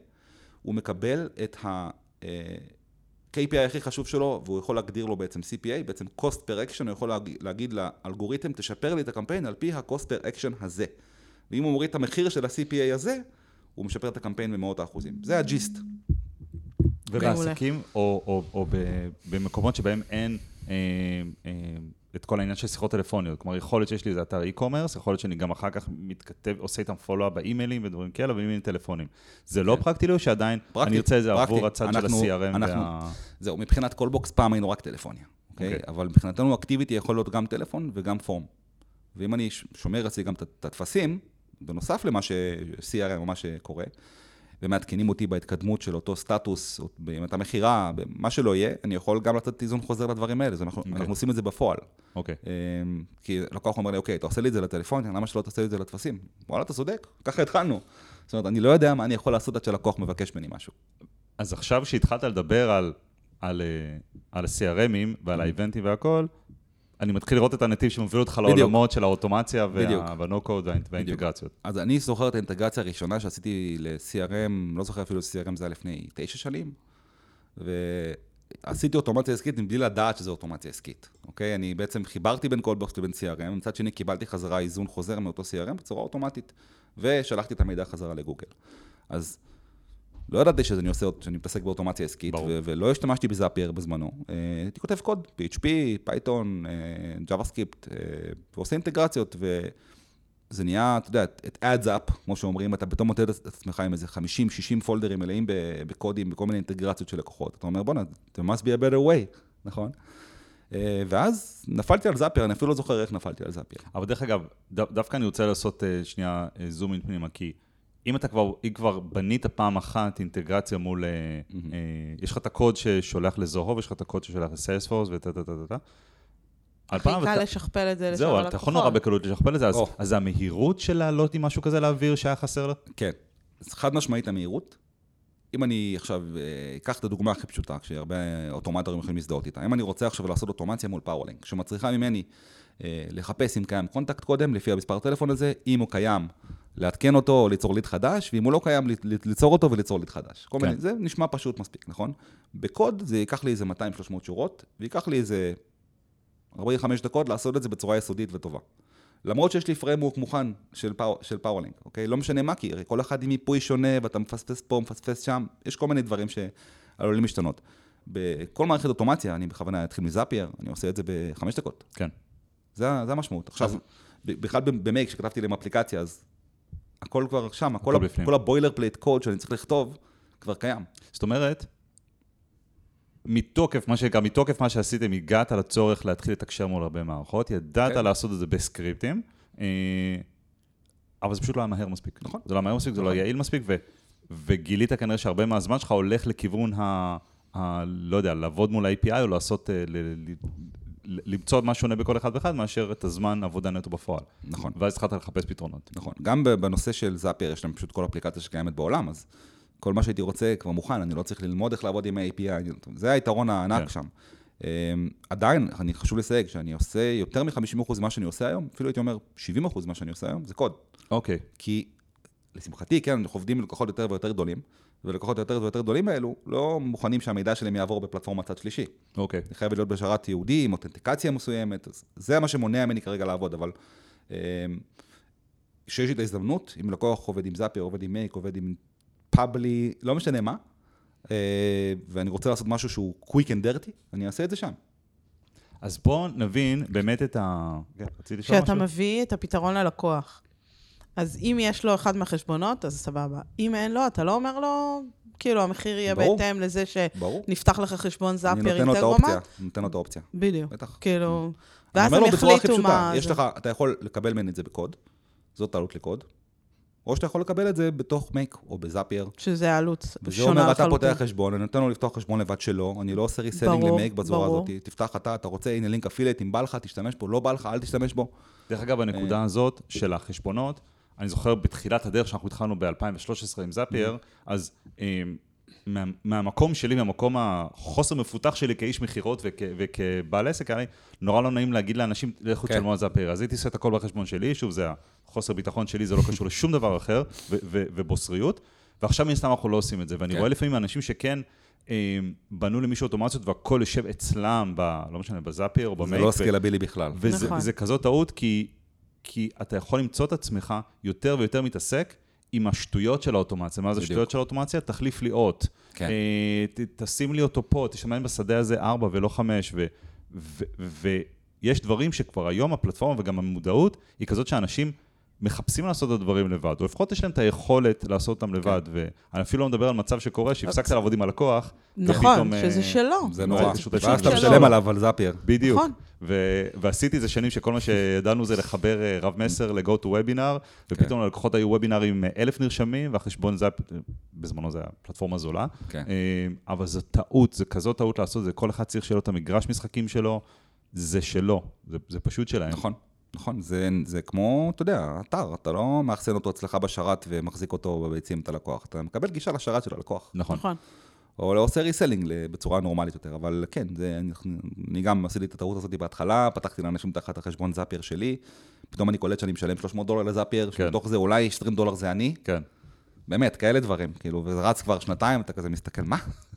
Speaker 1: הוא מקבל את ה-KPI הכי חשוב שלו, והוא יכול להגדיר לו בעצם CPA, בעצם cost per action, הוא יכול להגיד, להגיד לאלגוריתם, תשפר לי את הקמפיין על פי ה-cost per action הזה. ואם הוא מוריד את המחיר של ה-CPA הזה, הוא משפר את הקמפיין במאות האחוזים. זה ה-gist.
Speaker 2: ובעסקים, או, או, או ב- במקומות שבהם אין אה, אה, את כל העניין של שיחות טלפוניות. כלומר, יכול להיות שיש לי איזה אתר e-commerce, יכול להיות שאני גם אחר כך מתכתב, עושה איתם follow-up באימיילים ודברים כאלה, אין טלפונים. זה לא
Speaker 1: כן.
Speaker 2: פרקטי לי, או שעדיין
Speaker 1: פרקטי,
Speaker 2: אני ארצה את זה. עבור הצד של
Speaker 1: אנחנו-
Speaker 2: ה-CRM
Speaker 1: אנחנו-
Speaker 2: וה...
Speaker 1: זהו, מבחינת קולבוקס פעם היינו רק טלפוניה, אוקיי?
Speaker 2: אוקיי.
Speaker 1: אבל מבחינתנו activity יכול להיות גם טלפון וגם form. ואם אני שומר אצלי גם את- הטפסים, בנוסף למה ש-CRM או מה שקורה, ומעדכנים אותי בהתקדמות של אותו סטטוס, אם אתה מכירה, מה שלא יהיה, אני יכול גם לתת איזון חוזר לדברים האלה, אנחנו,
Speaker 2: אוקיי.
Speaker 1: אנחנו עושים את זה בפועל.
Speaker 2: אוקיי.
Speaker 1: אמ, כי לקוח אומר לי, אוקיי, אתה עושה לי את זה לטלפון, למה שלא תעשה לי את זה לטפסים? וואלה, אתה צודק, ככה התחלנו. זאת אומרת, אני לא יודע מה אני יכול לעשות עד שלקוח מבקש ממני משהו.
Speaker 2: אז עכשיו שהתחלת לדבר על, על, אה, על ה-CRMים ועל האיבנטים והכל, אני מתחיל לראות את הנתיב שמוביל אותך
Speaker 1: בדיוק.
Speaker 2: לעולמות של האוטומציה. וה-no-code והאינטגרציות.
Speaker 1: אז אני זוכר את האינטגרציה הראשונה שעשיתי ל-CRM, לא זוכר אפילו CRM זה היה לפני תשע שנים, ועשיתי אוטומציה עסקית מבלי לדעת שזו אוטומציה עסקית, אוקיי? אני בעצם חיברתי בין קולבוקס לבין CRM, מצד שני קיבלתי חזרה היזון חוזר מאותו CRM בצורה אוטומטית, ושלחתי את המידע חזרה לגוגל. אז לא ידעתי שאני עושה, שאני מתעסק באוטומציה עסקית. ו- ולא השתמשתי ב-Zapier בזמנו. אה, הייתי כותב קוד, PHP, Python, JavaScript, אה, ועושה אינטגרציות, וזה נהיה, אתה יודע, it adds up, כמו שאומרים, אתה פתאום מוצא את עצמך עם איזה 50-60 פולדרים מלאים בקודים, בכל מיני אינטגרציות של לקוחות. אתה אומר, בואנה, there must be a better way, נכון? אה, ואז נפלתי על Zapier, אני אפילו לא זוכר איך נפלתי על Zapier.
Speaker 2: אבל דרך אגב, דו, דווקא אני רוצה לעשות אה, שנייה אה, zoom in פנימה, כי אם אתה כבר, אם כבר בנית פעם אחת אינטגרציה מול, אה, אה, יש לך את הקוד ששולח ל-Zoho, ויש לך את הקוד ששולח ל-Salesforce, טה טה טה טה. על
Speaker 3: הכי קל
Speaker 2: אתה-
Speaker 3: לשכפל את זה לשאר
Speaker 2: זהו,
Speaker 3: הלקוחות.
Speaker 2: אתה יכול נורא בקלות לשכפל את זה, אז,
Speaker 1: או.
Speaker 2: אז המהירות של לעלות עם משהו כזה לאוויר שהיה חסר לו?
Speaker 1: כן. אז חד משמעית המהירות. אם אני עכשיו אה, אקח את הדוגמה הכי פשוטה, שהרבה אוטומטורים יכולים להזדהות איתה. אם אני רוצה עכשיו לעשות אוטומציה מול Powerlink, שמצריכה ממני אה, לחפש אם קיים contact קודם, לפי המספר הטלפון הזה, אם הוא קיים, לעדכן אותו או ליצור ליד חדש, ואם הוא לא קיים, ליצור אותו וליצור ליד חדש. כל
Speaker 2: כן.
Speaker 1: מיני, זה נשמע פשוט מספיק, נכון? בקוד זה ייקח לי איזה 200-300 שורות, וייקח לי איזה 45 דקות לעשות את זה בצורה יסודית וטובה. למרות שיש לי framework מוכן של, פאו, של Powerlink, אוקיי? לא משנה מה, כי כל אחד עם מיפוי שונה, ואתה מפספס פה, מפספס שם, יש כל מיני דברים שעלולים להשתנות. בכל מערכת אוטומציה, אני בכוונה אתחיל מ-Zapier, אני עושה את זה בחמש דקות.
Speaker 2: כן.
Speaker 1: זה, זה המשמעות. עכשיו, ב- בכלל ב-Make, כשכתבתי להם אפליקציה, אז הכל כבר שם, הכל,
Speaker 2: הכל
Speaker 1: ה-. כל ה-boilerplate code שאני צריך לכתוב, כבר קיים.
Speaker 2: זאת אומרת, מתוקף מה שנקרא, מתוקף מה שעשיתם, הגעת לצורך להתחיל לתקשר מול הרבה מערכות, ידעת
Speaker 1: כן.
Speaker 2: לעשות את זה בסקריפטים, אה, אבל זה פשוט לא היה מהר מספיק.
Speaker 1: נכון.
Speaker 2: זה לא היה מהר מספיק, זה לא
Speaker 1: נכון.
Speaker 2: היה יעיל מספיק, ו, וגילית כנראה שהרבה מהזמן שלך הולך לכיוון ה... ה לא יודע, לעבוד מול ה-API או לעשות, אה, ל, למצוא מה שונה בכל אחד ואחד, מאשר את הזמן עבודה נטו בפועל.
Speaker 1: נכון.
Speaker 2: ואז התחלת לחפש פתרונות.
Speaker 1: נכון. גם בנושא של זאפייר, יש להם פשוט כל אפליקציה שקיימת בעולם, אז כל מה שהייתי רוצה כבר מוכן, אני לא צריך ללמוד איך לעבוד עם ה-API, זה היתרון הענק
Speaker 2: כן.
Speaker 1: שם. אמ, עדיין, אני חשוב לסייג, שאני עושה יותר מ-50% ממה שאני עושה היום, אפילו הייתי אומר 70% ממה שאני עושה היום, זה קוד.
Speaker 2: אוקיי,
Speaker 1: כי לשמחתי, כן, אנחנו עובדים עם לקוחות יותר ויותר גדולים, ולקוחות יותר ויותר גדולים האלו לא מוכנים שהמידע שלהם יעבור בפלטפורמת צד שלישי.
Speaker 2: אוקיי.
Speaker 1: זה חייב להיות בשרת יהודי, עם אותנטיקציה מסוימת, אז זה מה שמונע ממני כרגע לעבוד, אבל אמ, כשיש לי את ההזדמנות, אם לקוח עובד עם זאפר, עובד עם מייק, עובד עם פאבלי, לא משנה מה, אה, ואני רוצה לעשות משהו שהוא quick and dirty, אני אעשה את זה שם.
Speaker 2: אז בואו נבין באמת את ה... כן, רציתי לשאול
Speaker 3: שאתה
Speaker 2: משהו?
Speaker 3: מביא את הפתרון ללקוח. אז אם יש לו אחד מהחשבונות, אז סבבה. אם אין לו, אתה לא אומר לו, כאילו, המחיר יהיה
Speaker 1: ברור.
Speaker 3: בהתאם לזה
Speaker 1: ברור.
Speaker 3: שנפתח לך חשבון
Speaker 1: אני לו את
Speaker 3: טגרומט.
Speaker 1: האופציה, נותן לו את האופציה.
Speaker 3: בדיוק.
Speaker 1: בטח.
Speaker 3: כאילו,
Speaker 1: אני
Speaker 3: ואז
Speaker 1: אומר
Speaker 3: הם
Speaker 1: לו בצורה הכי
Speaker 3: יחליטו
Speaker 1: פשוטה,
Speaker 3: מה...
Speaker 1: יש. לך, אתה יכול לקבל ממני את זה בקוד, זאת העלות לקוד, או שאתה יכול לקבל את זה בתוך מייק או בזאפייר.
Speaker 3: שזה עלות
Speaker 1: וזה
Speaker 3: שונה
Speaker 1: אומר, אתה
Speaker 3: לחלוטין.
Speaker 1: פותח חשבון, אני נותן לו לפתוח חשבון לבד שלו, אני לא עושה ריסלינג
Speaker 3: ברור,
Speaker 1: למייק בצורה
Speaker 3: ברור.
Speaker 1: הזאת, תפתח אתה, אתה רוצה, הנה לינק אפילייט, אם בא לך, תשתמש בו, לא בא לך, אל תשתמש בו.
Speaker 2: דרך אגב, הנקודה הזאת של החשבונות, אני זוכר בתחילת הדרך שאנחנו התחלנו ב-2013 עם זאפייר, אז אה, מה, מהמקום שלי, מהמקום החוסר מפותח שלי כאיש מכירות וכ, וכבעל עסק, היה לי נורא לא נעים להגיד לאנשים, לכו
Speaker 1: כן.
Speaker 2: תשלמו על זאפייר. אז הייתי עושה את הכל בחשבון שלי, שוב, זה החוסר ביטחון שלי, זה לא קשור לשום דבר אחר, ו- ו- ובוסריות. ועכשיו מן הסתם אנחנו לא עושים את זה, ואני
Speaker 1: כן.
Speaker 2: רואה לפעמים אנשים שכן... אה, בנו למישהו אוטומציות והכל יושב אצלם, ב, לא משנה, בזאפייר או
Speaker 1: זה
Speaker 2: במייק.
Speaker 1: לא
Speaker 2: ו-
Speaker 1: סקלבילי בכלל.
Speaker 2: וזה
Speaker 3: נכון.
Speaker 2: זה כזאת טעות, כי, כי אתה יכול למצוא את עצמך יותר ויותר מתעסק עם השטויות של האוטומציה. מה זה. שטויות של האוטומציה? תחליף לי אות.
Speaker 1: כן.
Speaker 2: אה, ת, תשים לי אותו פה, תשמן בשדה הזה ארבע ולא חמש. ו, ו, ויש דברים שכבר היום הפלטפורמה וגם המודעות היא כזאת שאנשים מחפשים לעשות את הדברים לבד, או לפחות יש להם את היכולת לעשות אותם לבד.
Speaker 1: כן.
Speaker 2: ואני אפילו לא מדבר על מצב שקורה שהפסקת לעבוד עם הלקוח,
Speaker 3: נכון,
Speaker 2: ופתאום, אה,
Speaker 3: שזה שלו.
Speaker 1: זה נורא.
Speaker 2: זה פשוט
Speaker 1: ואז. אתה. משלם עליו על זאפייר.
Speaker 2: בדיוק.
Speaker 3: נכון.
Speaker 2: ו- ועשיתי את זה שנים שכל מה שידענו זה לחבר אה, רב מסר ל-go to webinar, ופתאום ללקוחות היו וובינארים עם אה, אלף נרשמים, והחשבון זה, בזמנו זה היה פלטפורמה זולה.
Speaker 1: כן.
Speaker 2: אה, אבל זו טעות, זה כזאת טעות לעשות זה, כל אחד צריך שיהיה לו את המגרש משחקים שלו, זה שלו, זה, זה פשוט שלהם.
Speaker 1: נכון. נכון, זה, זה כמו, אתה יודע, אתר, אתה לא מאחסן אותו אצלך בשרת ומחזיק אותו בביצים את הלקוח, אתה מקבל גישה לשרת של הלקוח.
Speaker 2: נכון.
Speaker 3: נכון.
Speaker 1: או לא עושה reselling בצורה נורמלית יותר, אבל כן, זה, אני, אני גם עשיתי את הטעות הזאת בהתחלה, פתחתי לאנשים תחת החשבון Zapier שלי, פתאום אני קולט שאני משלם 300 דולר ל-Zapier,
Speaker 2: כן.
Speaker 1: שמתוך זה אולי 20 דולר זה אני,
Speaker 2: כן.
Speaker 1: באמת, כאלה דברים, כאילו, וזה רץ כבר שנתיים, אתה כזה מסתכל, מה?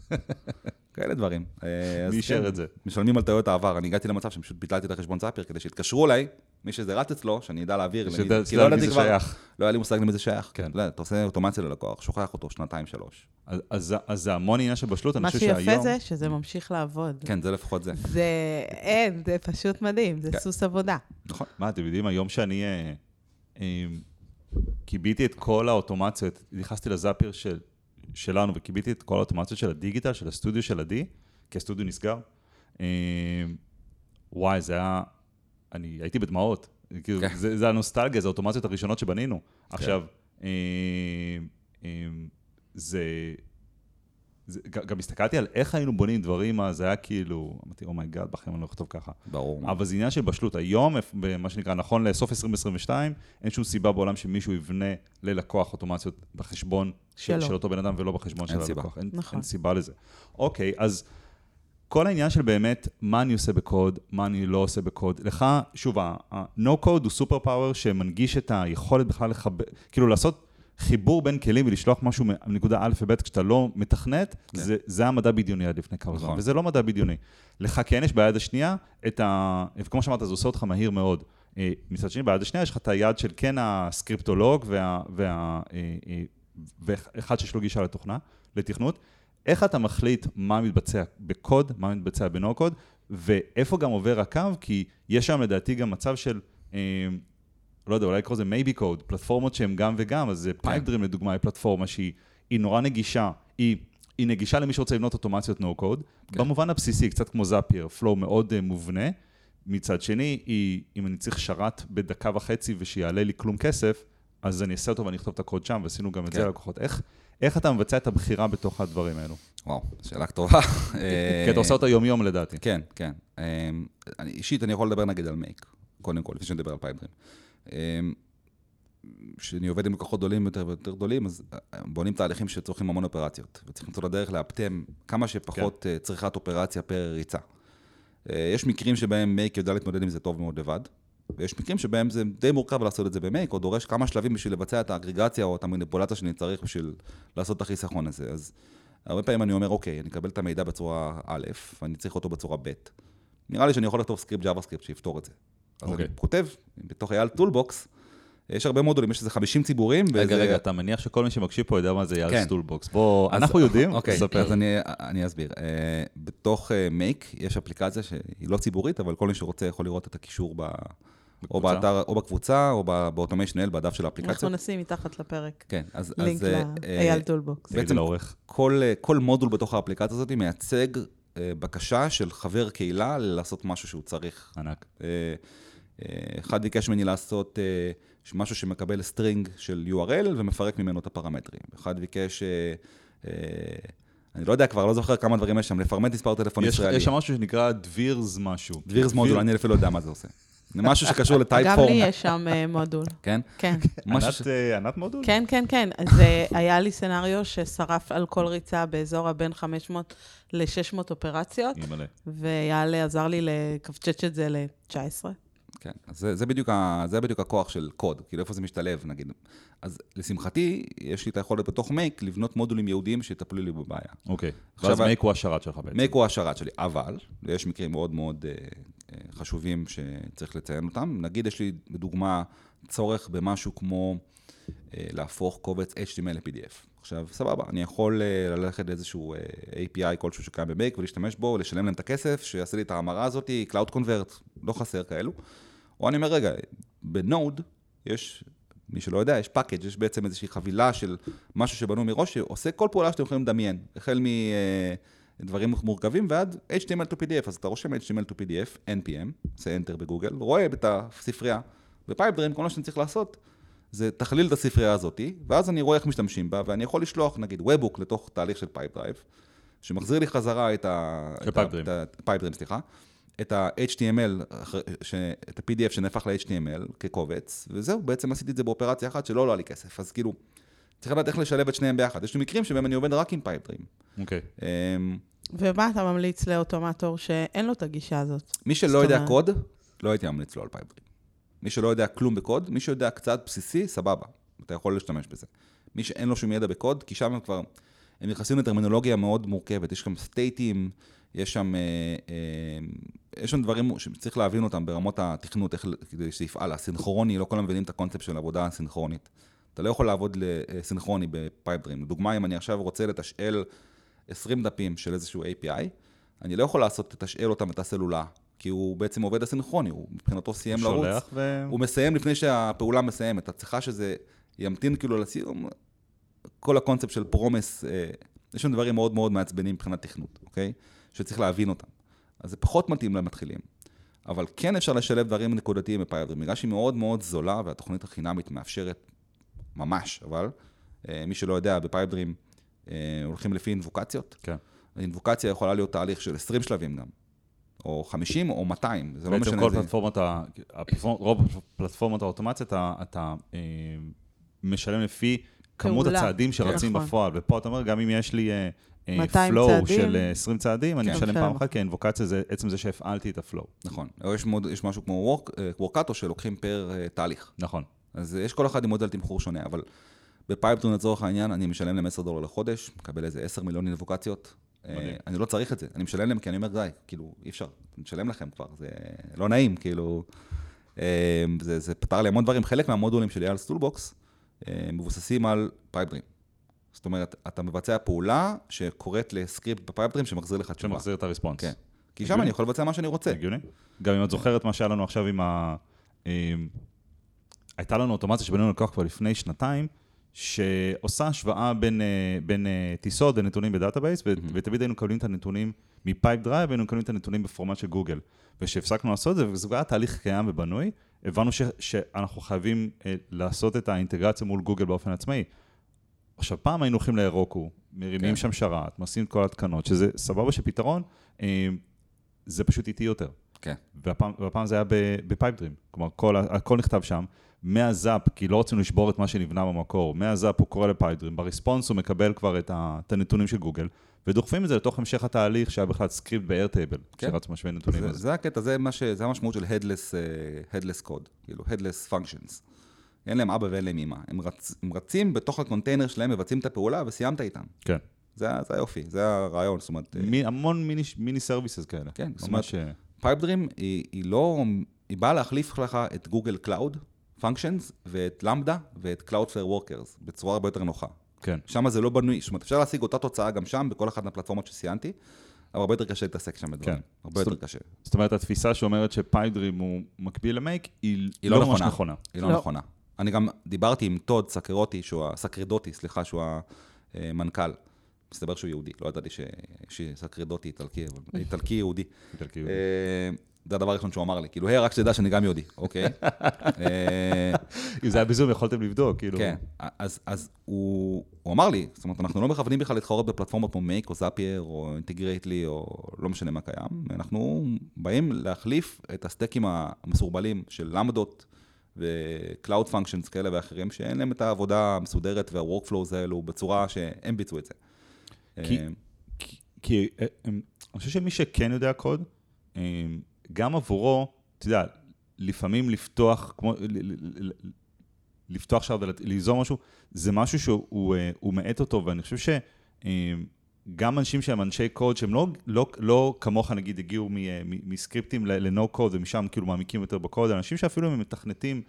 Speaker 1: כאלה דברים. אה,
Speaker 2: מי אישר
Speaker 1: כן,
Speaker 2: את זה?
Speaker 1: משלמים על טעויות העבר, אני הגעתי למצב שפשוט ביטלתי את החשבון Zapier, כדי שיתקשרו אליי, מי שזה רץ אצלו, שאני אדע להעביר,
Speaker 2: שתדע-
Speaker 1: לא
Speaker 2: למי זה
Speaker 1: כבר-
Speaker 2: שייך.
Speaker 1: לא היה לי מושג למי זה שייך.
Speaker 2: כן.
Speaker 1: לא, אתה עושה אוטומציה ללקוח, שוכח אותו שנתיים, שלוש.
Speaker 2: אז- זה המון עניין של בשלות, אני
Speaker 3: מה
Speaker 2: חושב
Speaker 3: שיפה
Speaker 2: שהיום...
Speaker 3: זה שזה ממשיך לעבוד.
Speaker 1: כן, זה לפחות זה.
Speaker 3: זה, אין, זה פשוט מדהים, זה
Speaker 1: כן.
Speaker 3: סוס עבודה.
Speaker 1: נכון.
Speaker 2: מה, אתם יודעים, היום שאני אה, אה, כיביתי את כל האוטומציות, נכנסתי לזאפיר של, שלנו וכיביתי את כל האוטומציות של הדיגיטל, של הסטודיו של עדי, כי הסטודיו נסגר. אה, וואי, זה היה... אני הייתי בדמעות. כאילו,
Speaker 1: כן.
Speaker 2: זה, זה הנוסטלגיה, זה האוטומציות הראשונות שבנינו. עכשיו, אה, אה, זה... זה, גם הסתכלתי על איך היינו בונים דברים, אז היה כאילו, אמרתי, oh my god, בחיים אני לא אכתוב ככה.
Speaker 1: ברור.
Speaker 2: אבל זה עניין של בשלות. היום, מה שנקרא, נכון לסוף 2022, אין שום סיבה בעולם שמישהו יבנה ללקוח אוטומציות בחשבון של. של אותו בן אדם ולא בחשבון של
Speaker 1: סיבה.
Speaker 2: הלקוח. אין,
Speaker 3: נכון.
Speaker 2: אין סיבה לזה. אוקיי, אז כל העניין של באמת, מה אני עושה בקוד, מה אני לא עושה בקוד. לך, שוב, ה-No code הוא סופר פאוור שמנגיש את היכולת בכלל לחבר, כאילו לעשות חיבור בין כלים ולשלוח משהו מנקודה א' וב' כשאתה לא מתכנת,
Speaker 1: כן.
Speaker 2: זה, זה המדע בדיוני עד לפני כמה זמן,
Speaker 1: נכון.
Speaker 2: וזה לא מדע בדיוני. לך כן יש ביד השנייה את ה... וכמו שאמרת, זה עושה אותך מהיר מאוד. אה, מצד שני, ביד השנייה יש לך את היד של כן הסקריפטולוג וה... וה אה, אה, ואחד שיש לו גישה לתוכנה, לתכנות. איך אתה מחליט מה מתבצע בקוד, מה מתבצע בנו קוד, ואיפה גם עובר הקו, כי יש שם לדעתי גם מצב של, לא יודע, אולי לקרוא לזה מייבי קוד, פלטפורמות שהן גם וגם, אז פייפדרים לדוגמה, היא פלטפורמה שהיא היא נורא נגישה, היא, היא נגישה למי שרוצה לבנות אוטומציות נו קוד,
Speaker 1: כן.
Speaker 2: במובן הבסיסי, קצת כמו זאפייר, פלואו מאוד uh, מובנה, מצד שני, היא, אם אני צריך שרת בדקה וחצי ושיעלה לי כלום כסף, אז אני אעשה אותו ואני אכתוב את הקוד שם, ועשינו גם את
Speaker 1: כן.
Speaker 2: זה ללקוחות. איך, איך אתה מבצע את הבחירה בתוך הדברים האלו?
Speaker 1: וואו, שאלה טובה.
Speaker 2: כי אתה עושה אותה יום-יום לדעתי.
Speaker 1: כן, כן. אמ, אני- אישית, אני יכול לדבר נגיד על מייק, קודם כל, לפני שנדבר על פייפדרים. אמ, כשאני עובד עם לקוחות גדולים יותר ויותר גדולים, אז אה, בונים תהליכים שצורכים המון אופרציות, וצריך למצוא לדרך לאפטם כמה שפחות כן. צריכת אופרציה פר ריצה. אה, יש מקרים שבהם מייק יודע להתמודד עם זה טוב מאוד לבד, ויש מקרים שבהם זה די מורכב לעשות את זה במייק, או דורש כמה שלבים בשביל לבצע את האגרגציה או את המניפולציה שאני צריך בשביל לעשות את החיסכון הזה. אז הרבה פעמים אני אומר, אוקיי, אני אקבל את המידע בצורה א', ואני צריך אותו בצורה ב'. נראה לי שאני יכול לכתוב סקריפט סקריפט שיפתור את זה. אז
Speaker 2: אוקיי.
Speaker 1: אני כותב, בתוך Eyal's Toolbox, יש הרבה מודולים, יש איזה 50 ציבורים.
Speaker 2: רגע,
Speaker 1: וזה-
Speaker 2: רגע, אתה מניח שכל מי שמקשיב פה יודע מה זה
Speaker 1: כן.
Speaker 2: Eyal's Toolbox. בוא,
Speaker 1: אז-
Speaker 2: אנחנו יודעים,
Speaker 1: אוקיי,
Speaker 2: ספר.
Speaker 1: אז אני, אני אסביר. אה, בתוך Make אה, יש אפליקציה שהיא לא ציבורית, אבל כל מי שרוצה יכול לראות את הקישור ב... או
Speaker 2: בקבוצה?
Speaker 1: באתר, או בקבוצה, או ב-Automation IL, בדף של
Speaker 3: אנחנו
Speaker 1: האפליקציות.
Speaker 3: נשים מתחת לפרק
Speaker 1: כן, אז...
Speaker 3: לינק
Speaker 1: אה,
Speaker 3: לאייל
Speaker 1: אה,
Speaker 3: טולבוקס.
Speaker 1: בעצם-. כל, אה, כל מודול בתוך האפליקציה הזאת מייצג אה, בקשה של חבר קהילה לעשות משהו שהוא צריך.
Speaker 2: ענק.
Speaker 1: אחד ביקש ממני לעשות אה, משהו שמקבל string של URL ומפרק ממנו את הפרמטרים. אחד ביקש, אה, אה, אני לא יודע כבר, לא זוכר כמה דברים יש שם, לפרמט מספר טלפון
Speaker 2: יש
Speaker 1: ישראלי.
Speaker 2: יש שם משהו שנקרא Dvir's משהו.
Speaker 1: Dvir's module, אני אפילו לא יודע מה זה עושה. זה משהו שקשור לטייפ
Speaker 3: גם
Speaker 1: פורם.
Speaker 3: לי יש שם מודול.
Speaker 1: כן?
Speaker 3: כן.
Speaker 2: ענת, מודול?
Speaker 3: כן, כן, כן. זה היה לי סצנריו ששרף על כל ריצה באזור הבין 500 ל-600 אופרציות. ויאללה עזר לי לקפצ'ץ' את זה ל-19.
Speaker 1: כן, אז זה, זה, בדיוק ה, זה בדיוק הכוח של קוד, כאילו איפה זה משתלב נגיד. אז לשמחתי, יש לי את היכולת בתוך מייק לבנות מודולים ייעודיים שיטפלו לי בבעיה.
Speaker 2: אוקיי.
Speaker 1: עכשיו,
Speaker 2: ואז מייק הוא השרת שלך בעצם.
Speaker 1: מייק הוא השרת שלי, אבל, ויש מקרים מאוד מאוד אה, אה, חשובים שצריך לציין אותם. נגיד יש לי לדוגמה צורך במשהו כמו אה, להפוך קובץ HTML ל-PDF. עכשיו, סבבה, אני יכול אה, ללכת לאיזשהו אה, API כלשהו שקיים ב-Make ולהשתמש בו, ולשלם להם את הכסף, שיעשה לי את ההמרה הזאת, Cloud Convert, לא חסר כאלו. או אני אומר, רגע, ב-Node יש, מי שלא יודע, יש package, יש בעצם איזושהי חבילה של משהו שבנו מראש, שעושה כל פעולה שאתם יכולים לדמיין, החל מדברים מורכבים ועד HTML to PDF, אז אתה רושם HTML to PDF, NPM, עושה Enter בגוגל, רואה את הספרייה, ב-Pipedream, כל מה שאני צריך לעשות, זה תכליל את הספרייה הזאתי, ואז אני רואה איך משתמשים בה, ואני יכול לשלוח, נגיד, Webhook לתוך תהליך של Pipedrive, שמחזיר לי חזרה את ה...
Speaker 2: של
Speaker 1: ה-
Speaker 2: Pipedream,
Speaker 1: סליחה. את ה-HTML, ש- את ה-PDF שנהפך ל-HTML כקובץ, וזהו, בעצם עשיתי את זה באופרציה אחת שלא עולה לי כסף. אז כאילו, צריך לדעת איך לשלב את שניהם ביחד. יש לי מקרים שבהם אני עובד רק עם פייפדרים.
Speaker 2: אוקיי.
Speaker 1: אמ,
Speaker 3: ומה אתה ממליץ לאוטומטור שאין לו את הגישה הזאת?
Speaker 1: מי שלא יודע קוד, לא הייתי ממליץ לו על פייפדרים. מי שלא יודע כלום בקוד, מי שיודע קצת בסיסי, סבבה, אתה יכול להשתמש בזה. מי שאין לו שום ידע בקוד, כי שם הם כבר, הם נכנסים לטרמינולוגיה מאוד מורכבת, יש שם סטייטים, יש שם, אה, אה, יש שם דברים שצריך להבין אותם ברמות התכנות, איך, כדי שזה יפעל, הסינכרוני, לא כולם מבינים את הקונספט של עבודה סינכרונית. אתה לא יכול לעבוד סינכרוני בפייפדרים. לדוגמה, אם אני עכשיו רוצה לתשאל 20 דפים של איזשהו API, אני לא יכול לעשות, לתשאל אותם את הסלולה, כי הוא בעצם עובד הסינכרוני, הוא מבחינתו סיים לרוץ.
Speaker 2: שולח ו...
Speaker 1: הוא מסיים לפני שהפעולה מסיימת. את צריכה שזה ימתין כאילו לסיום, כל הקונספט של פרומס, אה, יש שם דברים מאוד מאוד מעצבנים מבחינת תכנות, אוקיי? שצריך להבין אותם. אז זה פחות מתאים למתחילים. אבל כן אפשר לשלב דברים נקודתיים בפייפדרים, בגלל שהיא מאוד מאוד זולה והתוכנית החינמית מאפשרת ממש, אבל אה, מי שלא יודע, בפייפדרים אה, הולכים לפי אינבוקציות.
Speaker 2: כן.
Speaker 1: אינבוקציה יכולה להיות תהליך של 20 שלבים גם, או 50 או 200, זה לא
Speaker 2: בעצם
Speaker 1: משנה.
Speaker 2: כל
Speaker 1: זה-
Speaker 2: פלטפורמות, רוב פלטפורמות האוטומציה, אתה, אתה אה, משלם לפי כמות
Speaker 3: פעולה.
Speaker 2: הצעדים שרצים
Speaker 3: נכון.
Speaker 2: בפועל. ופה אתה אומר, גם אם יש לי אה, אה,
Speaker 3: 200
Speaker 2: flow
Speaker 3: צעדים.
Speaker 2: של אה, 20 צעדים, אני
Speaker 3: כן.
Speaker 2: משלם
Speaker 3: משלם.
Speaker 2: פעם אחת, כי האינבוקציה זה עצם זה שהפעלתי את הפלואו.
Speaker 1: נכון, או יש, מוד, יש משהו כמו וורק, ו-Workato שלוקחים פר אה, תהליך.
Speaker 2: נכון.
Speaker 1: אז אה, יש כל אחד עם מודל תמחור שונה, אבל בפייפטון לצורך העניין, אני משלם להם 10 דולר לחודש, מקבל איזה 10 מיליון אינבוקציות. אה. אני לא צריך את זה, אני משלם להם כי אני אומר, די, כאילו, אי אפשר, אני משלם לכם כבר, זה לא נעים, כאילו, אה, זה, זה פתר לי המון דברים, חלק מהמודולים של Eyal's Toolbox מבוססים על Pipedream. זאת אומרת, אתה מבצע פעולה שקורית לסקריפט ב-Pipedream שמחזיר לך תשובה.
Speaker 2: שמחזיר את ה response.
Speaker 1: כן. כי שם אני יכול לבצע מה שאני רוצה.
Speaker 2: הגיוני. גם אם את זוכרת מה שהיה לנו עכשיו עם ה... הייתה לנו אוטומציה שבנינו לקוח כבר לפני שנתיים, שעושה השוואה בין, אה, בין אה, טיסות ונתונים ב database, ו- ותמיד היינו מקבלים את הנתונים מ-Pipedream, והיינו מקבלים את הנתונים בפורמט של גוגל. וכשהפסקנו לעשות את זה, וזה היה תהליך קיים ובנוי, הבנו ש, שאנחנו חייבים אה, לעשות את האינטגרציה מול גוגל באופן עצמאי. עכשיו, פעם היינו הולכים לאירוקו, מרימים
Speaker 1: כן.
Speaker 2: שם שרת, עושים את כל ההתקנות, שזה סבבה שפתרון, זה פשוט איטי יותר.
Speaker 1: כן.
Speaker 2: והפעם, והפעם זה היה ב-Pipedream. כלומר, כל, ה- הכל נכתב שם. מה-Zap, כי לא רצינו לשבור את מה שנבנה במקור, מה-Zap הוא קורא ל-Pipedream, ב response הוא מקבל כבר את, ה, את הנתונים של גוגל, ודוחפים את זה לתוך המשך התהליך שהיה בכלל סקריפט ב-Airtable,
Speaker 1: כן.
Speaker 2: שרץ משווה נתונים.
Speaker 1: זה, זה הקטע, זה, ש, זה המשמעות של headless, אה, headless code, כאילו headless functions. אין להם אבא ואין להם אמא. הם, רצ, הם רצים בתוך הקונטיינר שלהם, מבצעים את הפעולה וסיימת איתם.
Speaker 2: כן.
Speaker 1: זה, זה היופי, זה הרעיון. זאת אומרת,
Speaker 2: מי, המון מיני, mini services כאלה.
Speaker 1: כן, זאת
Speaker 2: ממש... אה,
Speaker 1: Pipedream היא, היא לא, היא באה להחליף לך את Google Cloud Functions, ואת Lambda ואת Cloudflare Workers, בצורה הרבה יותר נוחה.
Speaker 2: כן.
Speaker 1: שם זה לא בנוי, זאת אומרת, אפשר להשיג אותה תוצאה גם שם, בכל אחת מהפלטפורמות שציינתי, אבל הרבה יותר קשה להתעסק שם בדברים.
Speaker 2: כן.
Speaker 1: הרבה
Speaker 2: זאת-
Speaker 1: יותר קשה.
Speaker 2: זאת אומרת, התפיסה שאומרת ש-Pipedream הוא מקביל ל-Make, היא,
Speaker 1: היא
Speaker 2: לא
Speaker 1: לא
Speaker 2: ממש
Speaker 1: נכונה. היא לא
Speaker 3: לא.
Speaker 1: נכונה. אני גם דיברתי עם Tod Sacerdoti, שהוא Sacerdoti, סליחה, שהוא המנכ"ל. מסתבר שהוא יהודי, לא ידעתי שסקרדוטי איטלקי, אבל איטלקי יהודי.
Speaker 2: איטלקי.
Speaker 1: אה, זה הדבר הראשון שהוא אמר לי. כאילו, היי, רק שתדע שאני גם יהודי, אוקיי? אה,
Speaker 2: אם זה היה בזום, יכולתם לבדוק, כאילו.
Speaker 1: כן, אז, הוא, אמר לי, זאת אומרת, אנחנו לא מכוונים בכלל להתחרות בפלטפורמות כמו מייק או זאפייר או אינטגרייטלי או לא משנה מה קיים, אנחנו באים להחליף את הסטייקים המסורבלים של למדות ו-Cloud Functions כאלה ואחרים, שאין להם את העבודה המסודרת וה-workflows האלו בצורה שהם ביצעו את זה.
Speaker 2: כי-
Speaker 1: אה,
Speaker 2: אה, אני חושב שמי שכן יודע קוד, גם עבורו, אתה יודע, לפעמים לפתוח, כמו, לפתוח עכשיו וליזום משהו, זה משהו שהוא אה, מאט אותו, ואני חושב שגם אנשים שהם אנשי קוד, שהם לא, לא, לא כמוך נגיד הגיעו מ- אה, מ- מסקריפטים ל-no code ומשם כאילו מעמיקים יותר בקוד, אנשים שאפילו הם מתכנתים,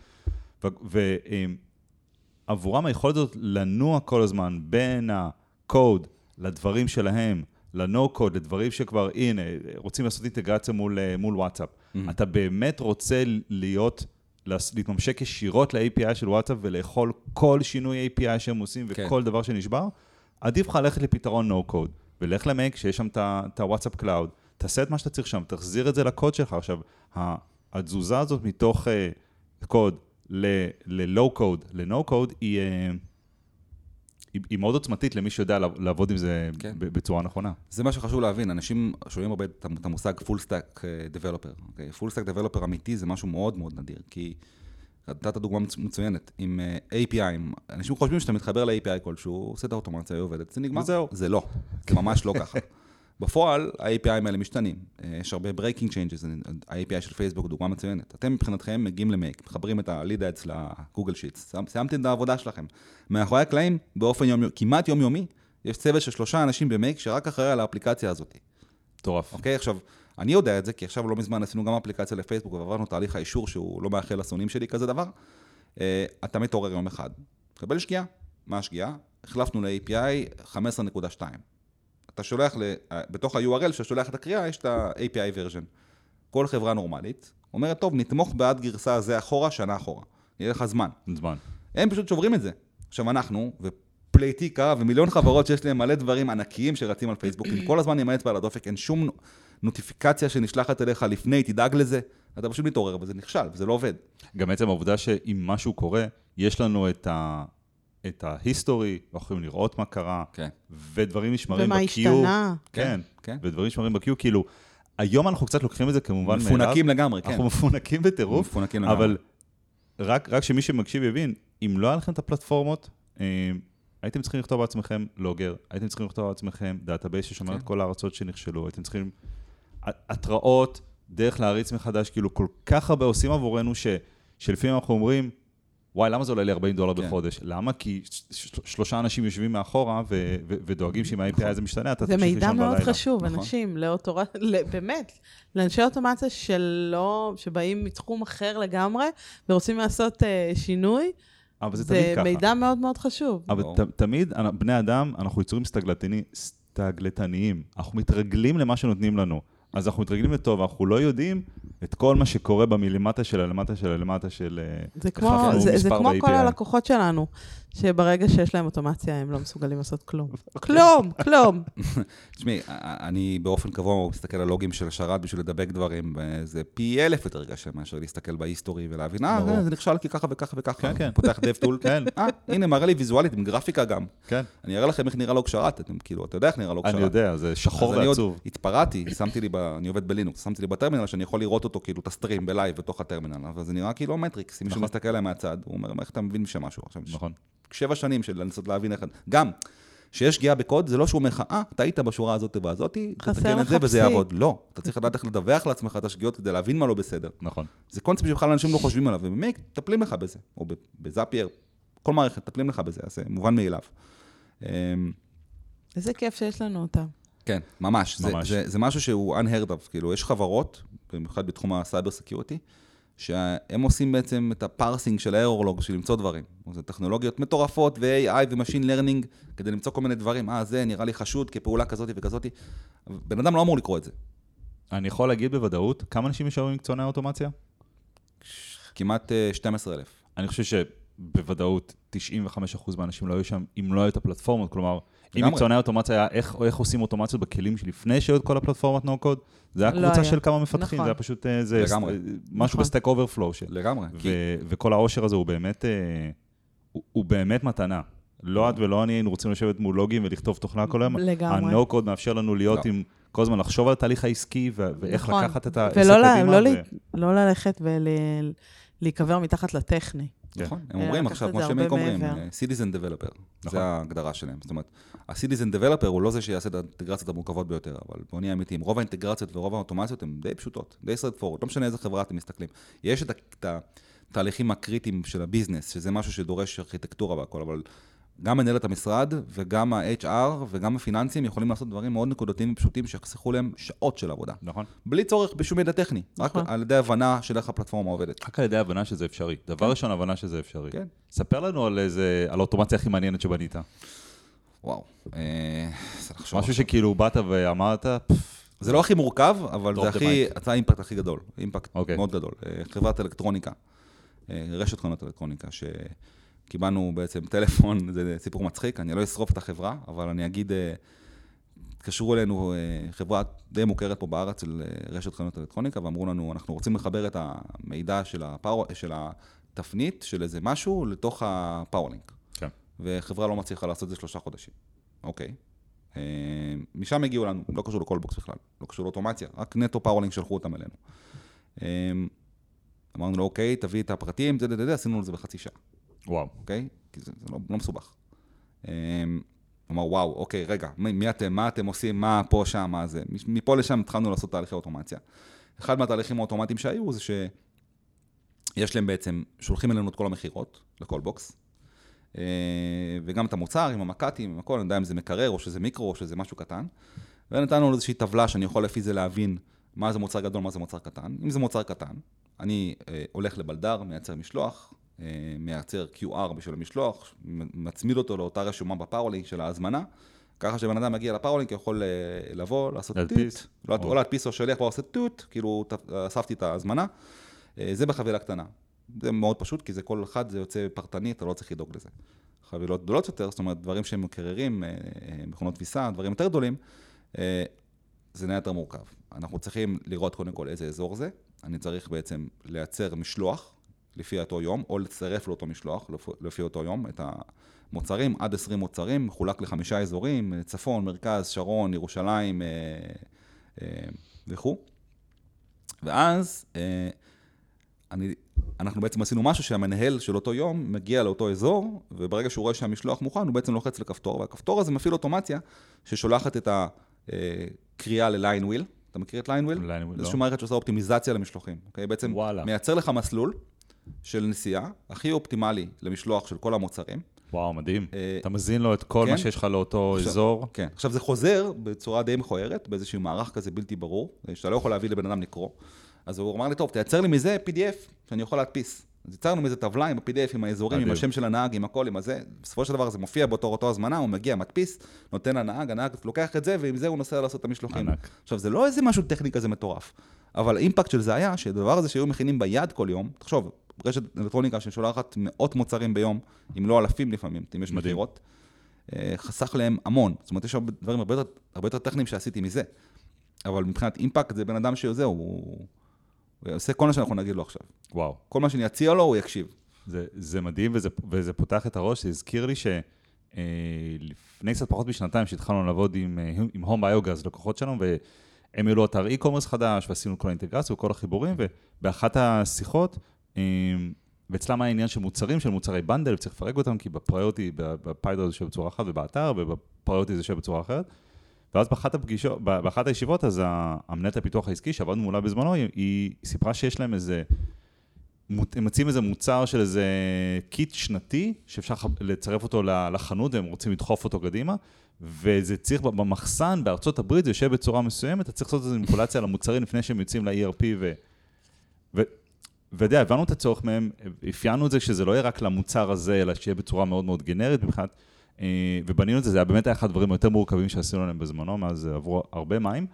Speaker 2: ועבורם היכולת הזאת לנוע כל הזמן בין הקוד לדברים שלהם, code, לדברים שכבר, הנה, רוצים לעשות אינטגרציה מול, אה, מול וואטסאפ.
Speaker 1: Mm-hmm.
Speaker 2: אתה באמת רוצה להיות, להתממשק ישירות ל-API של וואטסאפ ולאכול כל שינוי API שהם עושים
Speaker 1: כן.
Speaker 2: וכל דבר שנשבר? עדיף לך ללכת לפתרון code, ולך ל-Make שיש שם את ה-WhatsApp Cloud, תעשה את מה שאתה צריך שם, תחזיר את זה לקוד שלך. עכשיו, התזוזה הזאת מתוך uh, קוד ל-low code ל-no code היא, uh, היא, היא מאוד עוצמתית למי שיודע לעב- לעבוד עם זה
Speaker 1: כן.
Speaker 2: בצורה נכונה.
Speaker 1: זה מה שחשוב להבין, אנשים שומעים הרבה את המושג full stack אה, developer. אוקיי? full stack developer אמיתי זה משהו מאוד מאוד נדיר, כי נתת דוגמה מצ- מצוינת, עם אה, API, אנשים חושבים שאתה מתחבר ל-API כלשהו, עושה את האוטומציה, היא עובדת, זה נגמר.
Speaker 2: וזהו.
Speaker 1: זה לא, זה ממש לא ככה. בפועל, ה-API האלה משתנים. אה, יש הרבה breaking changes, ה-API של פייסבוק דוגמה מצוינת. אתם מבחינתכם מגיעים למייק, מחברים את ה-lead ads לגוגל שיטס, סיימתם את העבודה שלכם. מאחורי הקלעים, באופן יום, כמעט יומיומי, יש צוות של שלושה אנשים במייק שרק אחראי על האפליקציה הזאת.
Speaker 2: מטורף.
Speaker 1: אוקיי, עכשיו, אני יודע את זה, כי עכשיו לא מזמן עשינו גם אפליקציה לפייסבוק ועברנו תהליך האישור שהוא לא מאחל לשונאים שלי כזה דבר. אה, אתה מתעורר יום אחד, תקבל שגיאה. מה השגיאה? החלפנו ל-API 15.2. אתה שולח, ל... אה, בתוך ה-URL שאתה שולח את הקריאה, יש את ה-API version. כל חברה נורמלית אומרת, טוב, נתמוך בעד גרסה זה אחורה, שנה אחורה. יהיה לך זמן.
Speaker 2: זמן.
Speaker 1: הם פשוט שוברים את זה. עכשיו אנחנו, ופלייטיקה ומיליון חברות שיש להם מלא דברים ענקיים שרצים על פייסבוק, אם כל הזמן עם האצבע על הדופק, אין שום נוטיפיקציה שנשלחת אליך לפני, תדאג לזה, אתה פשוט מתעורר וזה נכשל, וזה לא עובד.
Speaker 2: גם עצם העובדה שאם משהו קורה, יש לנו את ה... את ה history, אנחנו יכולים לראות מה קרה,
Speaker 1: כן.
Speaker 2: ודברים נשמרים
Speaker 3: ומה
Speaker 2: ב-queue.
Speaker 3: השתנה.
Speaker 2: כן,
Speaker 1: כן.
Speaker 2: ודברים נשמרים ב-queue, כאילו, היום אנחנו קצת לוקחים את זה כמובן מאליו.
Speaker 1: מפונקים לגמרי, כן.
Speaker 2: אנחנו מפונקים בטירוף,
Speaker 1: מפונקים לגמרי.
Speaker 2: אבל רק, רק שמי שמקשיב יבין, אם לא היה לכם את הפלטפורמות, אה, הייתם צריכים לכתוב בעצמכם logger, הייתם צריכים לכתוב בעצמכם database ששומר
Speaker 1: כן.
Speaker 2: את כל הריצות שנכשלו, הייתם צריכים התראות, דרך להריץ מחדש, כאילו כל כך הרבה עושים עבורנו, ש, שלפעמים אנחנו אומרים, וואי, למה זה עולה לי 40 דולר
Speaker 1: כן.
Speaker 2: בחודש? למה? כי שלושה אנשים יושבים מאחורה ו- ו- ודואגים שאם ה-API הזה משתנה, אתה
Speaker 3: זה
Speaker 2: תמשיך
Speaker 3: מידע
Speaker 2: לישון
Speaker 3: מאוד
Speaker 2: בלילה.
Speaker 3: חשוב,
Speaker 1: נכון.
Speaker 3: אנשים, לאוטור... ל- באמת, לאנשי אוטומציה שלא, שבאים מתחום אחר לגמרי ורוצים לעשות אה, שינוי,
Speaker 2: אבל זה תמיד
Speaker 3: זה
Speaker 2: ככה.
Speaker 3: מידע מאוד מאוד חשוב.
Speaker 2: אבל. ת, תמיד, בני אדם, אנחנו יצורים סטגלטני, סטגלטניים. אנחנו מתרגלים למה שנותנים לנו. אז אנחנו מתרגלים לטוב, אנחנו לא יודעים את כל מה שקורה במלמטה של הלמטה של הלמטה של... אה,
Speaker 3: זה כמו, זה, זה כמו כל. הלקוחות שלנו, שברגע שיש להם אוטומציה הם לא מסוגלים לעשות כלום. כלום, כלום.
Speaker 1: תשמעי, אני באופן קבוע מסתכל על לוגים של השרת בשביל לדבק דברים, וזה פי אלף יותר קשה מאשר להסתכל בהיסטורי ולהבין, אה. זה- זה נכשל כי ככה וככה וככה.
Speaker 2: כן, כן.
Speaker 1: פותח DevTool,
Speaker 2: כן.
Speaker 1: אה, הנה, מראה לי ויזואלית עם גרפיקה גם.
Speaker 2: כן,
Speaker 1: אני אראה לכם איך נראה לוג שרת, אתם כאילו, אתה יודע איך נראה לוג שרת.
Speaker 2: אני יודע, זה שחור
Speaker 1: אז אני עוד
Speaker 2: ועצוב.
Speaker 1: התפרעתי, שמתי לי, אני עובד בלינוקס, שמתי לי בטרמינל שאני יכול לראות אותו, כאילו, את ה stream ב live בתוך הטרמינל, אבל זה נראה כאילו מטריקס, אם מישהו
Speaker 2: נכון.
Speaker 1: מסתכל עליהם מהצד, הוא אומר, איך אתה מבין שם משהו? עכשיו,
Speaker 2: נכון.
Speaker 1: שבע שנים של לנסות להבין איך... גם, כשיש שגיאה בקוד, זה לא שהוא אומר לך, אה, טעית בשורה הזאת והזאת,
Speaker 3: חסר
Speaker 1: תתקן את
Speaker 3: לך
Speaker 1: זה וזה. יעבוד. לא, אתה צריך לדעת איך לדווח לעצמך את השגיאות כדי להבין מה לא בסדר.
Speaker 2: נכון.
Speaker 1: זה קונספט שבכלל אנשים לא חושבים עליו, ובאמת, מטפלים לך בזה, או ב- ב-Zapier, כל מערכת, מטפלים לך בזה, אז זה מובן מאליו. אמ,
Speaker 3: איזה כיף שיש לנו אותם.
Speaker 1: כן, ממש. זה,
Speaker 2: ממש.
Speaker 1: זה, זה משהו שהוא unheard of, כאילו, יש חברות, במיוחד בתחום ה cyber security, שהם עושים בעצם את ה parsing של ה error log, של למצוא דברים. זה טכנולוגיות מטורפות ו-AI ו-Machine Learning, כדי למצוא כל מיני דברים. אה, זה נראה לי חשוד כפעולה כזאת וכזאת. בן אדם לא אמור לקרוא את זה.
Speaker 2: אני יכול להגיד בוודאות, כמה אנשים נשארו עם מקצועני האוטומציה?
Speaker 1: כמעט אה, 12,000.
Speaker 2: אני חושב שבוודאות 95% מהאנשים לא היו שם אם לא היו את הפלטפורמות, כלומר, אם
Speaker 1: לגמרי.
Speaker 2: מקצועני האוטומציה היה איך, איך עושים אוטומציות בכלים שלפני שהיו את כל הפלטפורמת no code, זה היה
Speaker 3: לא
Speaker 2: קבוצה
Speaker 3: היה.
Speaker 2: של כמה מפתחים,
Speaker 3: נכון.
Speaker 2: זה היה פשוט אה, זה,
Speaker 1: לגמרי.
Speaker 2: אה, משהו
Speaker 3: נכון.
Speaker 2: ב Stack Overflow של...
Speaker 1: לגמרי. כי
Speaker 2: ו- וכל העושר הזה הוא באמת, אה, הוא, הוא באמת מתנה. לא את ולא אני היינו רוצים לשבת מול לוגים ולכתוב תוכנה כל היום.
Speaker 3: לגמרי.
Speaker 2: code מאפשר לנו להיות
Speaker 1: לא.
Speaker 2: עם, כל הזמן לחשוב על התהליך העסקי ו- ואיך
Speaker 3: נכון.
Speaker 2: לקחת את העסק
Speaker 3: ולא ל-
Speaker 2: קדימה.
Speaker 3: לא
Speaker 2: ו-
Speaker 3: לא ללכת ולהיקבר מתחת לטכני.
Speaker 2: כן.
Speaker 1: נכון, הם
Speaker 3: אה,
Speaker 1: אומרים
Speaker 3: לקחת
Speaker 1: עכשיו, כמו שהם אומרים. אה, Citizen Developer,
Speaker 2: נכון.
Speaker 1: זה ההגדרה שלהם. זאת אומרת, ה-Citizen Developer הוא לא זה שיעשה את האינטגרציות המורכבות ביותר, אבל בוא נהיה אמיתיים, רוב האינטגרציות ורוב האוטומציות הן די פשוטות, די straight forward, לא משנה איזה חברה אתם מסתכלים. יש את התהליכים הקריטיים של הביזנס, שזה משהו שדורש ארכיטקטורה והכל, אבל גם מנהלת המשרד וגם ה-HR וגם הפיננסים יכולים לעשות דברים מאוד נקודתיים ופשוטים שיחסכו להם שעות של עבודה.
Speaker 2: נכון.
Speaker 1: בלי צורך בשום ידע טכני, רק
Speaker 3: נכון.
Speaker 1: על ידי הבנה של איך הפלטפורמה עובדת.
Speaker 2: רק על ידי הבנה שזה אפשרי. דבר ראשון, הבנה שזה אפשרי.
Speaker 1: כן.
Speaker 2: ספר לנו על איזה, על האוטומציה הכי מעניינת שבנית.
Speaker 1: וואו, אה,
Speaker 2: משהו
Speaker 1: עכשיו.
Speaker 2: שכאילו באת ואמרת, "פפ,
Speaker 1: זה לא הכי מורכב, אבל זה הכי, זה האימפקט הכי גדול, אימפקט
Speaker 2: אוקיי.
Speaker 1: מאוד גדול. אה, חברת אלקטרוניקה, אה, רשת חנות אלקטרוניקה, שקיבלנו בעצם טלפון, זה סיפור מצחיק, אני לא אשרוף את החברה, אבל אני אגיד, אה, התקשרו אלינו אה, חברה די מוכרת פה בארץ של אה, רשת חנות אלקטרוניקה, ואמרו לנו, אנחנו רוצים לחבר את המידע של, הפאור, של התפנית, של איזה משהו, לתוך ה Powerlink.
Speaker 2: כן.
Speaker 1: וחברה לא מצליחה לעשות את זה שלושה חודשים. אוקיי. משם הגיעו לנו, לא קשור ל Callbox בכלל, לא קשור לאוטומציה, רק נטו Powerlink שלחו אותם אלינו. אמרנו לו, אוקיי, תביא את הפרטים, זה, זה, זה, זה, עשינו את זה בחצי שעה,
Speaker 2: וואו.
Speaker 1: אוקיי? כי זה, זה לא, לא מסובך. אה, אמר, וואו, אוקיי, רגע, מי, מי אתם, מה אתם עושים, מה פה, שם, מה זה? מפה לשם התחלנו לעשות תהליכי אוטומציה. אחד מהתהליכים האוטומטיים שהיו זה שיש להם בעצם, שולחים אלינו את כל המכירות ל Callbox, אה, וגם את המוצר עם המק"טים, עם הכל, אני יודע אם זה מקרר או שזה מיקרו או שזה משהו קטן, ונתנו לו איזושהי טבלה שאני יכול לפי זה להבין מה זה מוצר גדול, מה זה מוצר קטן. אם זה מוצר קטן, אני אה, הולך לבלדר, מייצר משלוח, מייצר QR בשביל המשלוח, מצמיד אותו לאותה רשומה ב Powerlink של ההזמנה, ככה שבן אדם מגיע ל Powerlink יכול אה, לבוא, לעשות
Speaker 2: להדפיס.
Speaker 1: טוט, לא, או להדפיס או שליח כבר עושה טוט, כאילו אספתי את ההזמנה, אה, זה בחבילה קטנה. זה מאוד פשוט, כי זה כל אחד, זה יוצא פרטני, אתה לא צריך לדאוג לזה. חבילות גדולות יותר, זאת אומרת, דברים שהם מקררים, אה, אה, מכונות כביסה, דברים יותר גדולים, אה, זה נהיה יותר מורכב. אנחנו צריכים לראות קודם כל איזה אזור זה, אני צריך בעצם לייצר משלוח לפי אותו יום, או לצרף לאותו משלוח לפי- אותו יום, את המוצרים, עד 20 מוצרים, מחולק לחמישה אזורים, צפון, מרכז, שרון, ירושלים אה, אה, וכו'. ואז אה, אני, אנחנו בעצם עשינו משהו שהמנהל של אותו יום מגיע לאותו אזור, וברגע שהוא רואה שהמשלוח מוכן, הוא בעצם לוחץ לכפתור, והכפתור הזה מפעיל אוטומציה ששולחת את הקריאה ל Lion Wheel. אתה מכיר את Lion
Speaker 2: Wheel? Wheel,
Speaker 1: זה
Speaker 2: לא.
Speaker 1: איזושהי מערכת שעושה אופטימיזציה למשלוחים. אוקיי? בעצם
Speaker 2: וואלה.
Speaker 1: מייצר לך מסלול של נסיעה הכי אופטימלי למשלוח של כל המוצרים.
Speaker 2: וואו, מדהים.
Speaker 1: אה,
Speaker 2: אתה מזין לו את כל
Speaker 1: כן.
Speaker 2: מה שיש לך לאותו
Speaker 1: עכשיו-
Speaker 2: אזור.
Speaker 1: כן. עכשיו, זה חוזר בצורה די מכוערת, באיזשהו מערך כזה בלתי ברור, שאתה לא יכול להביא לבן אדם לקרוא. אז הוא אמר לי, טוב, תייצר לי מזה PDF שאני יכול להדפיס. אז יצרנו מזה טבלה עם ה-PDF, עם האזורים, עם. השם של הנהג, עם הכל, עם הזה. בסופו של דבר זה מופיע באותו אותו הזמנה, הוא מגיע, מדפיס, נותן לנהג, הנהג לוקח את זה, ועם זה הוא נוסע לעשות את המשלוחים.
Speaker 2: ענק.
Speaker 1: עכשיו, זה לא איזה משהו טכני כזה מטורף, אבל האימפקט של זה היה, שהדבר הזה שהיו מכינים ביד כל יום, תחשוב, רשת אלקטרוניקה ששולחת מאות מוצרים ביום, אם לא אלפים לפעמים, אם יש. מכירות, אה, חסך להם המון. זאת אומרת, יש דברים הרבה יותר, הרבה יותר טכניים שעשיתי מזה. אבל מבחינת אימפקט, זה בן אדם שזהו, הוא, הוא עושה כל מה שאנחנו נגיד לו עכשיו.
Speaker 2: וואו.
Speaker 1: כל מה שאני אציע לו, הוא יקשיב.
Speaker 2: זה, זה מדהים וזה, וזה פותח את הראש, זה הזכיר לי שלפני קצת פחות משנתיים שהתחלנו לעבוד עם, אה, עם הום ביוגז, לקוחות שלנו, והם העלו אתר e-commerce חדש, ועשינו כל האינטגרציה וכל החיבורים, ובאחת השיחות, אה, ואצלם היה עניין של מוצרים, של מוצרי bundle, וצריך לפרק אותם, כי ב Priority, בפיידר זה יושב בצורה אחת, ובאתר, וב Priority זה יושב בצורה אחרת. ואז באחת הפגישות, באחת הישיבות, אז המנהלת הפיתוח העסקי, שעבדנו מולה בזמנו, היא, היא סיפרה שיש להם איזה הם מציעים איזה מוצר של איזה קיט שנתי, שאפשר לצרף אותו לחנות והם רוצים לדחוף אותו קדימה, וזה צריך במחסן בארצות הברית, זה יושב בצורה מסוימת, אתה צריך לעשות איזו מניפולציה על המוצרים לפני שהם יוצאים ל-ERP ו... ו... ואתה יודע, הבנו את הצורך מהם, אפיינו את זה שזה לא יהיה רק למוצר הזה, אלא שיהיה בצורה מאוד מאוד גנרית מבחינת, אה, ובנינו את זה, זה היה באמת היה אחד הדברים היותר מורכבים שעשינו להם בזמנו, מאז עברו הרבה מים,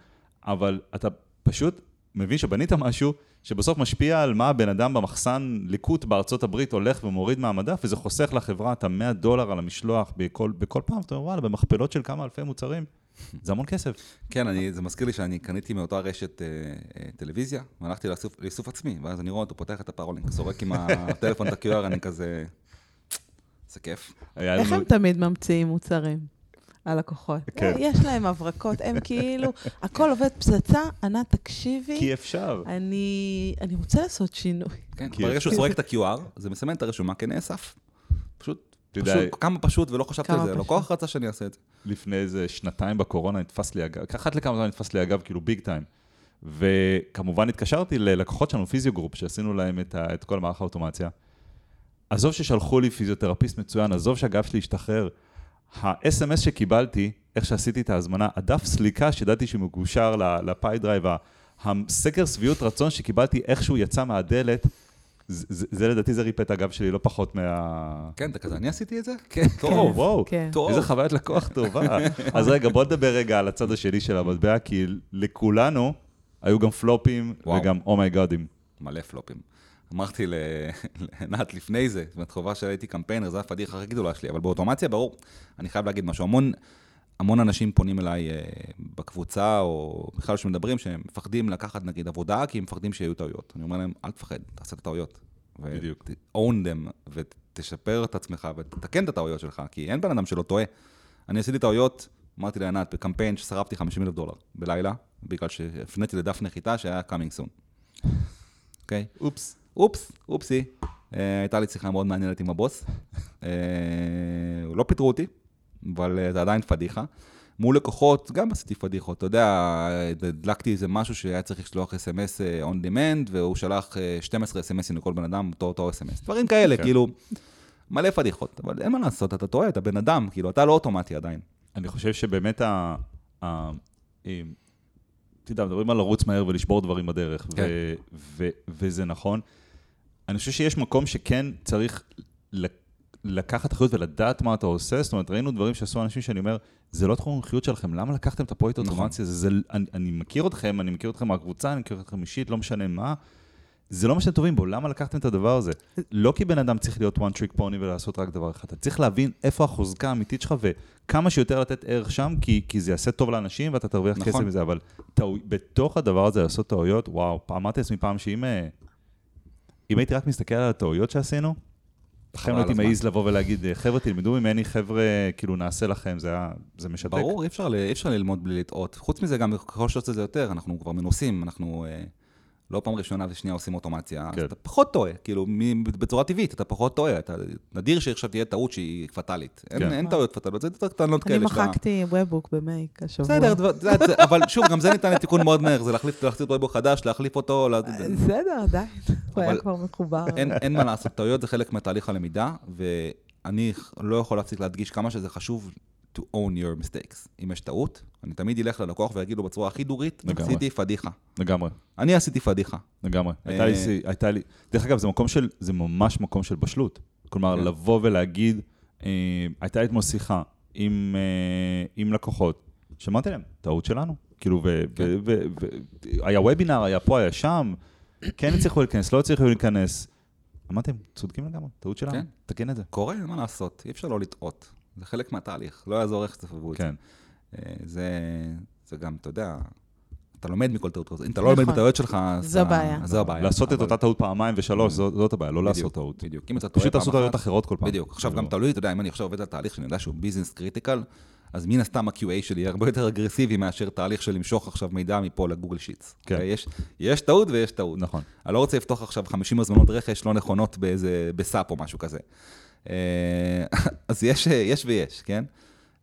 Speaker 2: אבל אתה פשוט מבין שבנית משהו שבסוף משפיע על מה הבן אדם במחסן ליקוט בארצות הברית הולך ומוריד מהמדף, וזה חוסך לחברה את ה-100 דולר על המשלוח בכל, בכל פעם, אתה אומר, וואלה, במכפלות של כמה אלפי מוצרים, זה המון כסף.
Speaker 1: כן, אני, זה מזכיר לי שאני קניתי מאותה רשת אה, אה, טלוויזיה, והלכתי לאיסוף, לאיסוף עצמי, ואז אני רואה אותו פותח את הפארולינק, זורק עם הטלפון את ה-QR, אני כזה... זה כיף.
Speaker 3: איך
Speaker 2: לנו-
Speaker 3: הם תמיד ממציאים מוצרים? הלקוחות.
Speaker 2: כן.
Speaker 3: יש להם הברקות, הם כאילו, הכל עובד פצצה, ענת, תקשיבי,
Speaker 2: כי אפשר.
Speaker 3: אני אני רוצה לעשות שינוי.
Speaker 1: כן, ברגע שהוא סורק את ה-QR, זה מסמן את הרשומה כנאסף. פשוט,
Speaker 2: אתה יודע,
Speaker 1: פשוט כמה פשוט ולא חשבתי על זה,
Speaker 3: פשוט.
Speaker 1: לקוח רצה שאני אעשה את זה.
Speaker 2: לפני איזה שנתיים בקורונה נתפס לי הגב, אחת לכמה זמן נתפס לי הגב, כאילו big time. וכמובן התקשרתי ללקוחות שלנו, Physio Group, שעשינו להם את, ה, את כל מערך האוטומציה. עזוב ששלחו לי פיזיותרפיסט מצוין, עזוב שהגב שלי השתחרר. ה-SMS שקיבלתי, איך שעשיתי את ההזמנה, הדף סליקה שידעתי שמקושר ל Pipedrive, הסקר שביעות רצון שקיבלתי איך שהוא יצא מהדלת, זה, זה, זה לדעתי זה ריפא את הגב שלי לא פחות מה...
Speaker 1: כן, אתה כזה, אני עשיתי את זה?
Speaker 2: כן,
Speaker 1: טוב,
Speaker 2: וואו,
Speaker 3: כן.
Speaker 1: טוב.
Speaker 2: איזה חוויית לקוח טובה. אז רגע, בוא נדבר רגע על הצד השני של המטבע, כי לכולנו היו גם פלופים
Speaker 1: וואו.
Speaker 2: וגם אומייגאדים.
Speaker 1: מלא פלופים. אמרתי ל- לענת לפני זה, זאת אומרת, חובה שהייתי קמפיינר, זו הפדיחה הכי גדולה שלי, אבל באוטומציה, ברור, אני חייב להגיד משהו. המון, המון אנשים פונים אליי אה, בקבוצה, או בכלל שמדברים, שהם מפחדים לקחת נגיד עבודה, כי הם מפחדים שיהיו טעויות. אני אומר להם, אל תפחד, תעשה את הטעויות.
Speaker 2: בדיוק.
Speaker 1: ו-own them, ותשפר את עצמך ותתקן את הטעויות שלך, כי אין בן אדם שלא טועה. אני עשיתי טעויות, אמרתי לענת, בקמפיין ששרפתי 50 אלף דולר בלילה, בגלל שהפניתי לדף נחיתה שהיה coming soon. אוקיי?
Speaker 2: אופס.
Speaker 1: אופס, אופסי. אה, הייתה לי שיחה מאוד מעניינת עם הבוס. אה, לא פיטרו אותי, אבל אה, זה עדיין פדיחה. מול לקוחות, גם עשיתי פדיחות. אתה יודע, הדלקתי איזה משהו שהיה צריך לשלוח אס.אם.אס on demand, והוא שלח אה, 12 אס.אם.אסים לכל בן אדם, אותו אותו אס.אם.אס. דברים כאלה,
Speaker 2: כן.
Speaker 1: כאילו, מלא פדיחות. אבל אין מה לעשות, אתה טועה, אתה בן אדם, כאילו, אתה לא אוטומטי עדיין.
Speaker 2: אני חושב שבאמת ה... ה- אה, אתה יודע, מדברים על לרוץ מהר ולשבור דברים בדרך,
Speaker 1: כן.
Speaker 2: ו- ו- וזה נכון. אני חושב שיש מקום שכן צריך לקחת אחריות ולדעת מה אתה עושה, זאת אומרת, ראינו דברים שעשו אנשים שאני אומר, זה לא תחום המומחיות שלכם, למה לקחתם את הפרויקט
Speaker 1: נכון.
Speaker 2: אוטומציה הזה? זה, אני, אני מכיר אתכם, אני מכיר אתכם מהקבוצה, אני מכיר אתכם אישית, לא משנה מה. זה לא מה שאתם טובים בו, למה לקחתם את הדבר הזה? לא כי בן אדם צריך להיות one trick pony ולעשות רק דבר אחד, אתה צריך להבין איפה החוזקה האמיתית שלך וכמה שיותר לתת ערך שם, כי, כי זה יעשה טוב לאנשים ואתה תרוויח
Speaker 1: נכון.
Speaker 2: כסף מזה, אבל טעו, בתוך הדבר הזה לעשות טעויות, וואו, אמרתי לעצמי פעם שאם אה, אם הייתי רק מסתכל על הטעויות שעשינו, לכן הייתי. מעז לבוא ולהגיד, "אה, חבר'ה, תלמדו ממני, חבר'ה, כאילו, נעשה לכם, זה זה משתק.
Speaker 1: ברור, אי אפשר, אי אפשר ללמוד בלי לטעות. חוץ מזה, גם ככל שאתה עושה את זה יותר, אנחנו כבר מנוסים, אנחנו אה, לא פעם ראשונה ושנייה עושים אוטומציה,
Speaker 2: כן.
Speaker 1: אז אתה פחות טועה, כאילו, מ- בצורה טבעית, אתה פחות טועה. אתה, נדיר שעכשיו תהיה טעות שהיא פטאלית. אין,
Speaker 2: כן.
Speaker 1: אין טעויות פטאליות, זה יותר קטנות
Speaker 3: אני
Speaker 1: כאלה. שאתה-
Speaker 3: מחקתי ובוק במייק השבוע.
Speaker 1: בסדר, דבר- זה- זה- אבל שוב, גם זה ניתן לתיקון מאוד מהר, זה להחליף, להחזיר וובו חדש, להחליף אותו, לה-
Speaker 3: בסדר, עדיין. הוא היה כבר מחובר.
Speaker 1: אין, אין מה לעשות, טעויות זה חלק מתהליך הלמידה, ואני לא יכול להפסיק להדגיש כמה שזה חשוב to own your mistakes. אם יש טעות, אני תמיד אלך ללקוח ואגיד לו בצורה הכי דורית. עשיתי פדיחה.
Speaker 2: לגמרי.
Speaker 1: אני עשיתי פדיחה.
Speaker 2: לגמרי.
Speaker 1: אה,
Speaker 2: הייתה לי, הייתה לי, דרך אגב, זה מקום של, זה ממש מקום של בשלות. כלומר,
Speaker 1: כן.
Speaker 2: לבוא ולהגיד, אה, הייתה לי אתמול שיחה עם, אה, עם לקוחות, שאמרתי להם, טעות שלנו. כאילו, ו-
Speaker 1: כן.
Speaker 2: וובינר, היה פה, היה שם, כן הצליחו להיכנס, לא הצליחו להיכנס. אמרתי להם, צודקים לגמרי, טעות שלנו,
Speaker 1: כן.
Speaker 2: תקן את זה.
Speaker 1: קורה, מה לעשות, אי אפשר לא לטעות. זה חלק מהתהליך, לא יעזור איך שתסובבו את זה.
Speaker 2: כן.
Speaker 1: אה, זה, זה גם, אתה יודע, אתה לומד מכל טעות כזאת. אם אתה לא לומד
Speaker 3: נכון.
Speaker 1: מטעויות שלך, אז
Speaker 3: זו
Speaker 1: אתה-
Speaker 3: בעיה.
Speaker 1: אז זו הבעיה.
Speaker 2: לעשות את אותה טעות פעמיים ושלוש, זאת הבעיה, לא לעשות טעות.
Speaker 1: בדיוק. אם אתה טועה
Speaker 2: פשוט
Speaker 1: פעם
Speaker 2: לעשות טעויות
Speaker 1: אחת-
Speaker 2: אחרות כל פעם.
Speaker 1: בדיוק. עכשיו גם
Speaker 2: לא-
Speaker 1: תלוי, אתה יודע, אם אני עכשיו עובד על תהליך שאני יודע שהוא business critical, אז מן הסתם ה-QA שלי הרבה יותר אגרסיבי מאשר תהליך של למשוך עכשיו מידע מפה ל Google Sheets.
Speaker 2: כן.
Speaker 1: אוקיי? יש, יש טעות ויש טעות.
Speaker 2: נכון.
Speaker 1: אני לא רוצה לפתוח עכשיו 50 הזמנות רכש לא נכונות באיזה, ב SAP או משהו כזה. אה, אז יש, יש ויש, כן?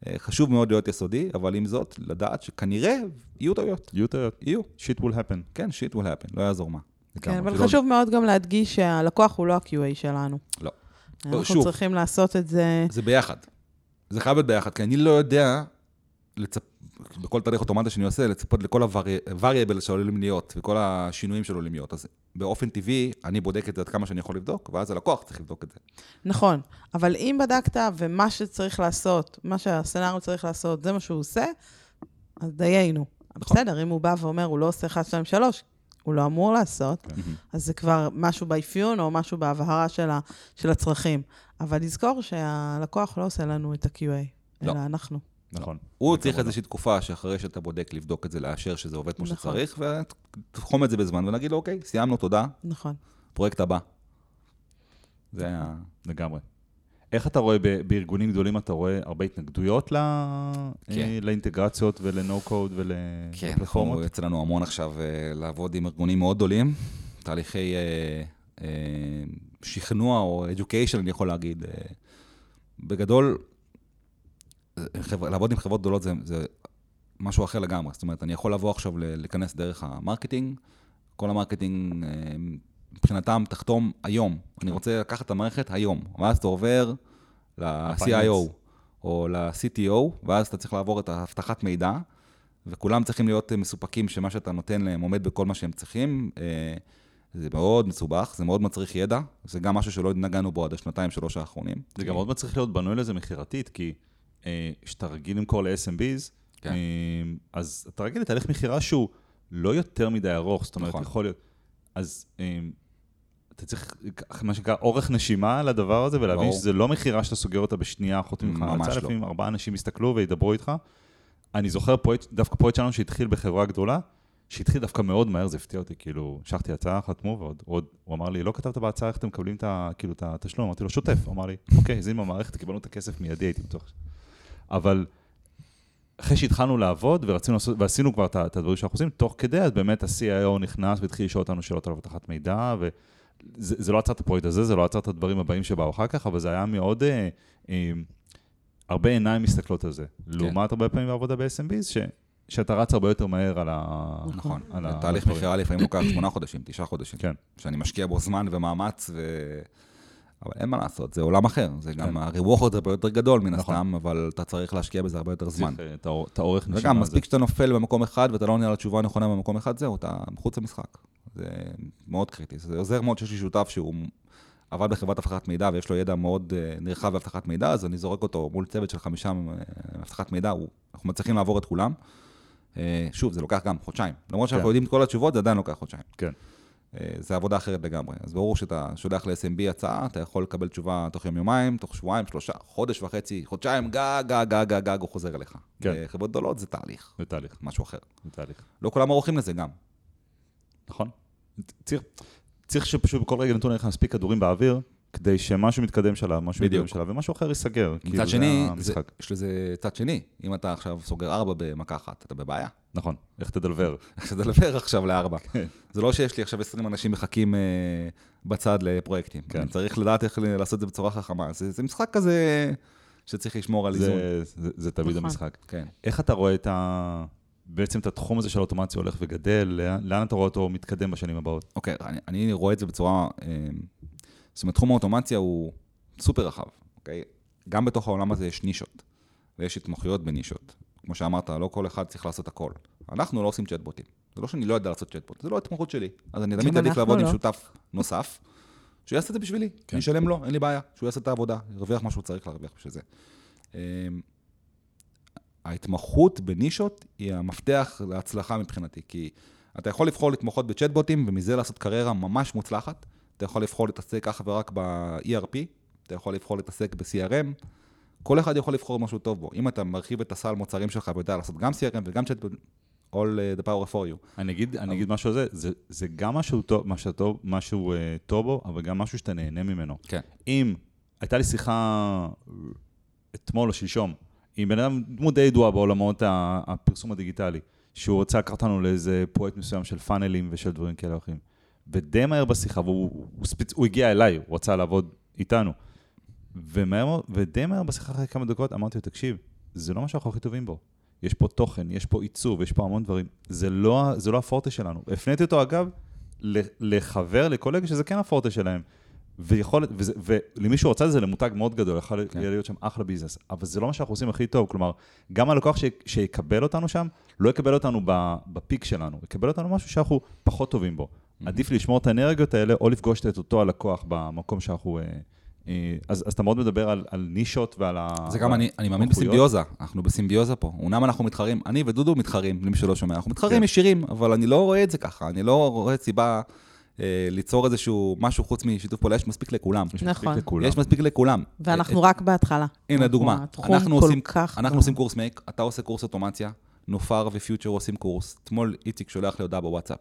Speaker 1: אה, חשוב מאוד להיות יסודי, אבל עם זאת, לדעת שכנראה יהיו טעויות.
Speaker 2: יהיו טעויות.
Speaker 1: יהיו.
Speaker 2: שיט will happen.
Speaker 1: כן, שיט will happen, לא יעזור מה.
Speaker 3: כן. אבל חשוב מאוד גם להדגיש שהלקוח הוא לא ה-QA שלנו.
Speaker 1: לא.
Speaker 3: אנחנו
Speaker 1: שוב.
Speaker 3: צריכים לעשות את זה...
Speaker 1: זה ביחד. זה חייב להיות ביחד, כי אני לא יודע, לצפ... בכל תהליך אוטומטי שאני עושה, לצפות לכל ה-variable שעלולים להיות, וכל השינויים שעלולים להיות. אז באופן טבעי, אני בודק את זה עד כמה שאני יכול לבדוק, ואז הלקוח צריך לבדוק את זה.
Speaker 3: נכון, אבל אם בדקת ומה שצריך לעשות, מה שהסצנריו צריך לעשות, זה מה שהוא עושה, אז דיינו.
Speaker 1: נכון.
Speaker 3: בסדר, אם הוא בא ואומר, הוא לא עושה 1, 2, 3, הוא לא אמור לעשות,
Speaker 2: כן.
Speaker 3: אז זה כבר משהו באפיון או משהו בהבהרה של, ה, של הצרכים. אבל לזכור שהלקוח לא עושה לנו את ה-QA,
Speaker 1: לא.
Speaker 3: אלא אנחנו.
Speaker 2: נכון.
Speaker 1: הוא צריך
Speaker 2: לא.
Speaker 1: איזושהי תקופה שאחרי שאתה בודק, לבדוק את זה, לאשר שזה עובד כמו
Speaker 3: נכון.
Speaker 1: שצריך, ותחום את זה בזמן, ונגיד לו, אוקיי, סיימנו, תודה,
Speaker 3: נכון.
Speaker 1: פרויקט הבא. זה היה...
Speaker 2: לגמרי. איך אתה רואה, בארגונים גדולים אתה רואה הרבה התנגדויות ל...
Speaker 1: כן.
Speaker 2: לאינטגרציות ול-no-code
Speaker 1: כן,
Speaker 2: ולפלטפורמות?
Speaker 1: אנחנו יוצא לנו המון עכשיו אה, לעבוד עם ארגונים מאוד גדולים, תהליכי אה, אה, שכנוע או education, אני יכול להגיד. אה, בגדול, חבר, לעבוד עם חברות גדולות זה, זה משהו אחר לגמרי. זאת אומרת, אני יכול לבוא עכשיו להיכנס דרך ה marketing, כל ה marketing אה, מבחינתם תחתום היום. אני רוצה לקחת את המערכת היום, ואז אתה עובר ל-CIO או ל-CTO, ואז אתה צריך לעבור את האבטחת מידע. וכולם צריכים להיות אה, מסופקים שמה שאתה נותן להם עומד בכל מה שהם צריכים. אה, זה מאוד מסובך, זה מאוד מצריך ידע, זה גם משהו שלא נגענו בו עד השנתיים, שלוש האחרונים.
Speaker 2: זה גם מאוד מצריך להיות בנוי לזה מכירתית, כי אה, כשאתה רגיל למכור ל-SMBs,
Speaker 1: כן.
Speaker 2: אה, אז אתה רגיל לתהליך מכירה שהוא לא יותר מדי ארוך, זאת אומרת,
Speaker 1: נכון.
Speaker 2: יכול להיות... אז אה, אתה צריך, מה שנקרא, אורך נשימה לדבר הזה, ולהבין
Speaker 1: ברור.
Speaker 2: שזה לא מכירה שאתה סוגר אותה בשנייה, חוטפים לך
Speaker 1: ממש לא.
Speaker 2: לפעמים ארבעה אנשים יסתכלו וידברו איתך. אני זוכר פרויקט, דווקא פרויקט שלנו שהתחיל בחברה גדולה, שהתחיל דווקא מאוד מהר, זה הפתיע אותי, כאילו, שלחתי הצעה, חתמו, ועוד, עוד, הוא אמר לי, לא כתבת בהצעה איך אתם מקבלים את. כאילו, את התשלום, אמרתי לו, שוטף, הוא אמר לי, אוקיי, אז אם המערכת, קיבלנו את הכסף מיידי, הייתי בטוח. אבל אחרי שהתחלנו לעבוד, ורצינו לעשות, ועשינו כבר את הדברים שאנחנו עושים, תוך כדי, אז באמת ה-CIO נכנס והתחיל לשאול אותנו שאלות על אבטחת מידע, וזה זה לא עצר את הפרויקט הזה, זה לא עצר את הדברים הבאים שבאו אחר כך, אבל זה היה מאוד... אה, אה, הרבה עיניים מסתכלות על זה.
Speaker 1: כן.
Speaker 2: לעומת הרבה פעמים בעבודה ב-SMBs, ש, שאתה רץ הרבה יותר מהר על ה...
Speaker 1: נכון.
Speaker 2: על ה-
Speaker 1: תהליך
Speaker 2: הדברים.
Speaker 1: מכירה לפעמים לוקח שמונה חודשים, תשעה חודשים.
Speaker 2: כן.
Speaker 1: שאני משקיע בו זמן ומאמץ, ו... אבל אין מה לעשות, זה עולם אחר. זה גם,
Speaker 2: כן.
Speaker 1: ה-reward הרבה יותר גדול מן
Speaker 2: נכון.
Speaker 1: הסתם, אבל אתה צריך להשקיע בזה הרבה יותר זמן.
Speaker 2: אה, את האור- את האורך נשימה
Speaker 1: וגם,
Speaker 2: הזה.
Speaker 1: מספיק שאתה נופל במקום אחד ואתה לא עונה על התשובה הנכונה במקום אחד, זהו, אתה מחוץ למשחק. זה מאוד קריטי. זה עוזר מאוד שיש לי שותף שהוא עבד בחברת אבטחת מידע ויש לו ידע מאוד אה, נרחב באבטחת מידע, אז אני זורק אותו מול צוות של חמישה אה, אבטחת מידע, אנחנו מצליחים לעבור את כולם. שוב, זה לוקח גם חודשיים. למרות שאנחנו
Speaker 2: כן.
Speaker 1: יודעים את כל התשובות, זה עדיין לוקח חודשיים.
Speaker 2: כן.
Speaker 1: אה, זה עבודה אחרת לגמרי. אז ברור שאתה שולח ל-SMB הצעה, אתה יכול לקבל תשובה תוך יום-יומיים, תוך שבועיים, שלושה, חודש וחצי, חודשיים, גג, גג, גג, גג, גג, הוא חוזר אליך.
Speaker 2: כן.
Speaker 1: חברות גדולות זה תהליך,
Speaker 2: זה תהליך,
Speaker 1: משהו אחר.
Speaker 2: זה תהליך.
Speaker 1: לא כולם ערוכים לזה גם.
Speaker 2: נכון. צריך, צריך שפשוט בכל רגע נתון לך מספיק כדורים באוויר, כדי שמשהו מתקדם שלב, משהו
Speaker 1: בדיוק.
Speaker 2: מתקדם שלב, ומשהו אחר ייסגר. כאילו,
Speaker 1: מצד
Speaker 2: זה
Speaker 1: שני, זה. יש לזה צד שני. אם אתה עכשיו סוגר ארבע במכה אחת, אתה בבעיה.
Speaker 2: נכון, איך תדלבר.
Speaker 1: איך תדבר עכשיו לארבע.
Speaker 2: כן.
Speaker 1: זה לא שיש לי עכשיו 20 אנשים מחכים אה, בצד לפרויקטים.
Speaker 2: כן.
Speaker 1: אני צריך לדעת איך לעשות את זה בצורה חכמה. זה, זה משחק כזה שצריך לשמור על איזון.
Speaker 2: זה, זה, זה תמיד
Speaker 3: נכון.
Speaker 2: המשחק.
Speaker 1: כן.
Speaker 2: איך אתה רואה את ה... בעצם את התחום הזה של אוטומציה הולך וגדל, לאן, לאן אתה רואה אותו מתקדם בשנים הבאות?
Speaker 1: אוקיי, אני, אני רואה את זה בצורה... אה, זאת אומרת, תחום האוטומציה הוא סופר רחב, אוקיי? גם בתוך העולם הזה יש נישות, ויש התמחויות בנישות. כמו שאמרת, לא כל אחד צריך לעשות הכל. אנחנו לא עושים צ'טבוטים. זה לא שאני לא יודע לעשות צ'טבוט, זה לא התמחות שלי. אז אני תמיד
Speaker 3: גם
Speaker 1: עדיף לעבוד עם
Speaker 3: לא.
Speaker 1: שותף נוסף, שהוא יעשה את זה בשבילי.
Speaker 2: כן.
Speaker 1: אני אשלם לו, אין לי בעיה, שהוא יעשה את העבודה, ירוויח מה שהוא צריך להרוויח בשביל זה. אה, ההתמחות בנישות היא המפתח להצלחה מבחינתי, כי אתה יכול לבחור להתמחות בצ'טבוטים ומזה לעשות קריירה ממש מוצלחת. אתה יכול לבחור להתעסק אך ורק ב-ERP, אתה יכול לבחור להתעסק ב-CRM, כל אחד יכול לבחור משהו טוב בו. אם אתה מרחיב את הסל מוצרים שלך ויודע לעשות גם CRM וגם צ'טבוט, all uh, the power for you.
Speaker 2: אני אגיד, אני אגיד משהו על זה, זה, זה גם משהו טוב, משהו טוב, משהו uh, טוב בו, אבל גם משהו שאתה נהנה ממנו.
Speaker 1: כן.
Speaker 2: אם הייתה לי שיחה אתמול או שלשום עם בן אדם, דמות די ידועה בעולמות הפרסום הדיגיטלי, שהוא רוצה לקחת אותנו לאיזה פרויקט מסוים של פאנלים ושל דברים כאלה או אחרים. ודי מהר בשיחה, והוא הוא ספצ... הוא הגיע אליי, הוא רצה לעבוד איתנו. ומהר, ודי מהר בשיחה אחרי כמה דקות אמרתי לו, תקשיב, זה לא מה שאנחנו הכי טובים בו. יש פה תוכן, יש פה עיצוב, יש פה המון דברים. זה לא, זה לא הפורטה שלנו. הפניתי אותו, אגב, לחבר, לקולגה, שזה כן הפורטה שלהם. ויכול, וזה, ולמי שרוצה את זה למותג מאוד גדול, יכול
Speaker 1: כן.
Speaker 2: להיות שם אחלה ביזנס, אבל זה לא מה שאנחנו עושים הכי טוב, כלומר, גם הלקוח ש, שיקבל אותנו שם, לא יקבל אותנו בפיק שלנו, יקבל אותנו משהו שאנחנו פחות טובים בו.
Speaker 1: Mm-hmm.
Speaker 2: עדיף לשמור את האנרגיות האלה, או לפגוש את אותו הלקוח במקום שאנחנו... אה, אה, אז, אז אתה מאוד מדבר על, על נישות ועל ה...
Speaker 1: זה גם אני, אני מאמין. בסימביוזה, אנחנו בסימביוזה פה. אומנם אנחנו מתחרים, אני ודודו מתחרים, למי שלא שומע, אנחנו מתחרים
Speaker 2: כן.
Speaker 1: ישירים, אבל אני לא רואה את זה ככה, אני לא רואה סיבה אה, ליצור איזשהו משהו חוץ משיתוף פעולה, יש מספיק לכולם.
Speaker 3: נכון.
Speaker 1: יש מספיק לכולם.
Speaker 3: ואנחנו
Speaker 1: אה,
Speaker 3: רק בהתחלה.
Speaker 1: הנה דוגמה, אנחנו עושים, אנחנו. עושים קורס מייק, אתה עושה קורס אוטומציה, נופר ופיוטר עושים קורס, אתמול איציק שולח לי הודעה בוואטסאפ.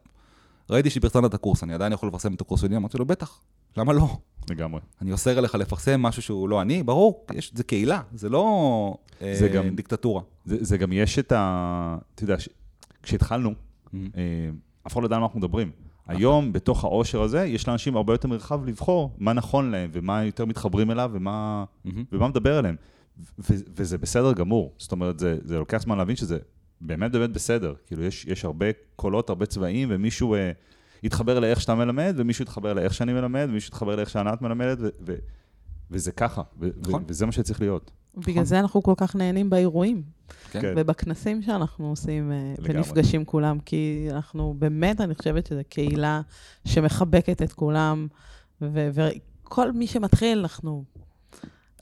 Speaker 1: ראיתי שפרסמת את הקורס, אני עדיין יכול לפרסם את הקורס שלי, אמרתי לו, בטח, למה לא?
Speaker 2: לגמרי.
Speaker 1: אני אוסר עליך לפרסם משהו שהוא לא אני, ברור, יש, זה קהילה, זה לא
Speaker 2: זה
Speaker 1: אה,
Speaker 2: גם-
Speaker 1: דיקטטורה.
Speaker 2: זה, זה גם יש את ה... אתה יודע, ש... כשהתחלנו,
Speaker 1: Mm-hmm.
Speaker 2: אה, אף אחד לא ידע על מה אנחנו מדברים. היום, בתוך העושר הזה, יש לאנשים הרבה יותר מרחב לבחור מה נכון להם, ומה יותר מתחברים אליו, ומה,
Speaker 1: מהמם.
Speaker 2: ומה מדבר אליהם. ו- וזה בסדר גמור. זאת אומרת, זה, זה לוקח זמן להבין שזה באמת באמת בסדר. כאילו, יש, יש הרבה קולות, הרבה צבעים, ומישהו אה, יתחבר לאיך שאתה מלמד, ומישהו יתחבר לאיך שאני מלמד, ומישהו יתחבר לאיך שענת מלמדת, ו- ו- וזה ככה, ו-
Speaker 1: נכון.
Speaker 2: ו- וזה מה שצריך להיות.
Speaker 3: בגלל זה אנחנו כל כך נהנים באירועים.
Speaker 1: כן.
Speaker 2: כן.
Speaker 3: ובכנסים שאנחנו עושים אה,
Speaker 2: לגמרי.
Speaker 3: ונפגשים כולם, כי אנחנו באמת, אני חושבת שזו קהילה שמחבקת את כולם, ו- וכל מי שמתחיל, אנחנו.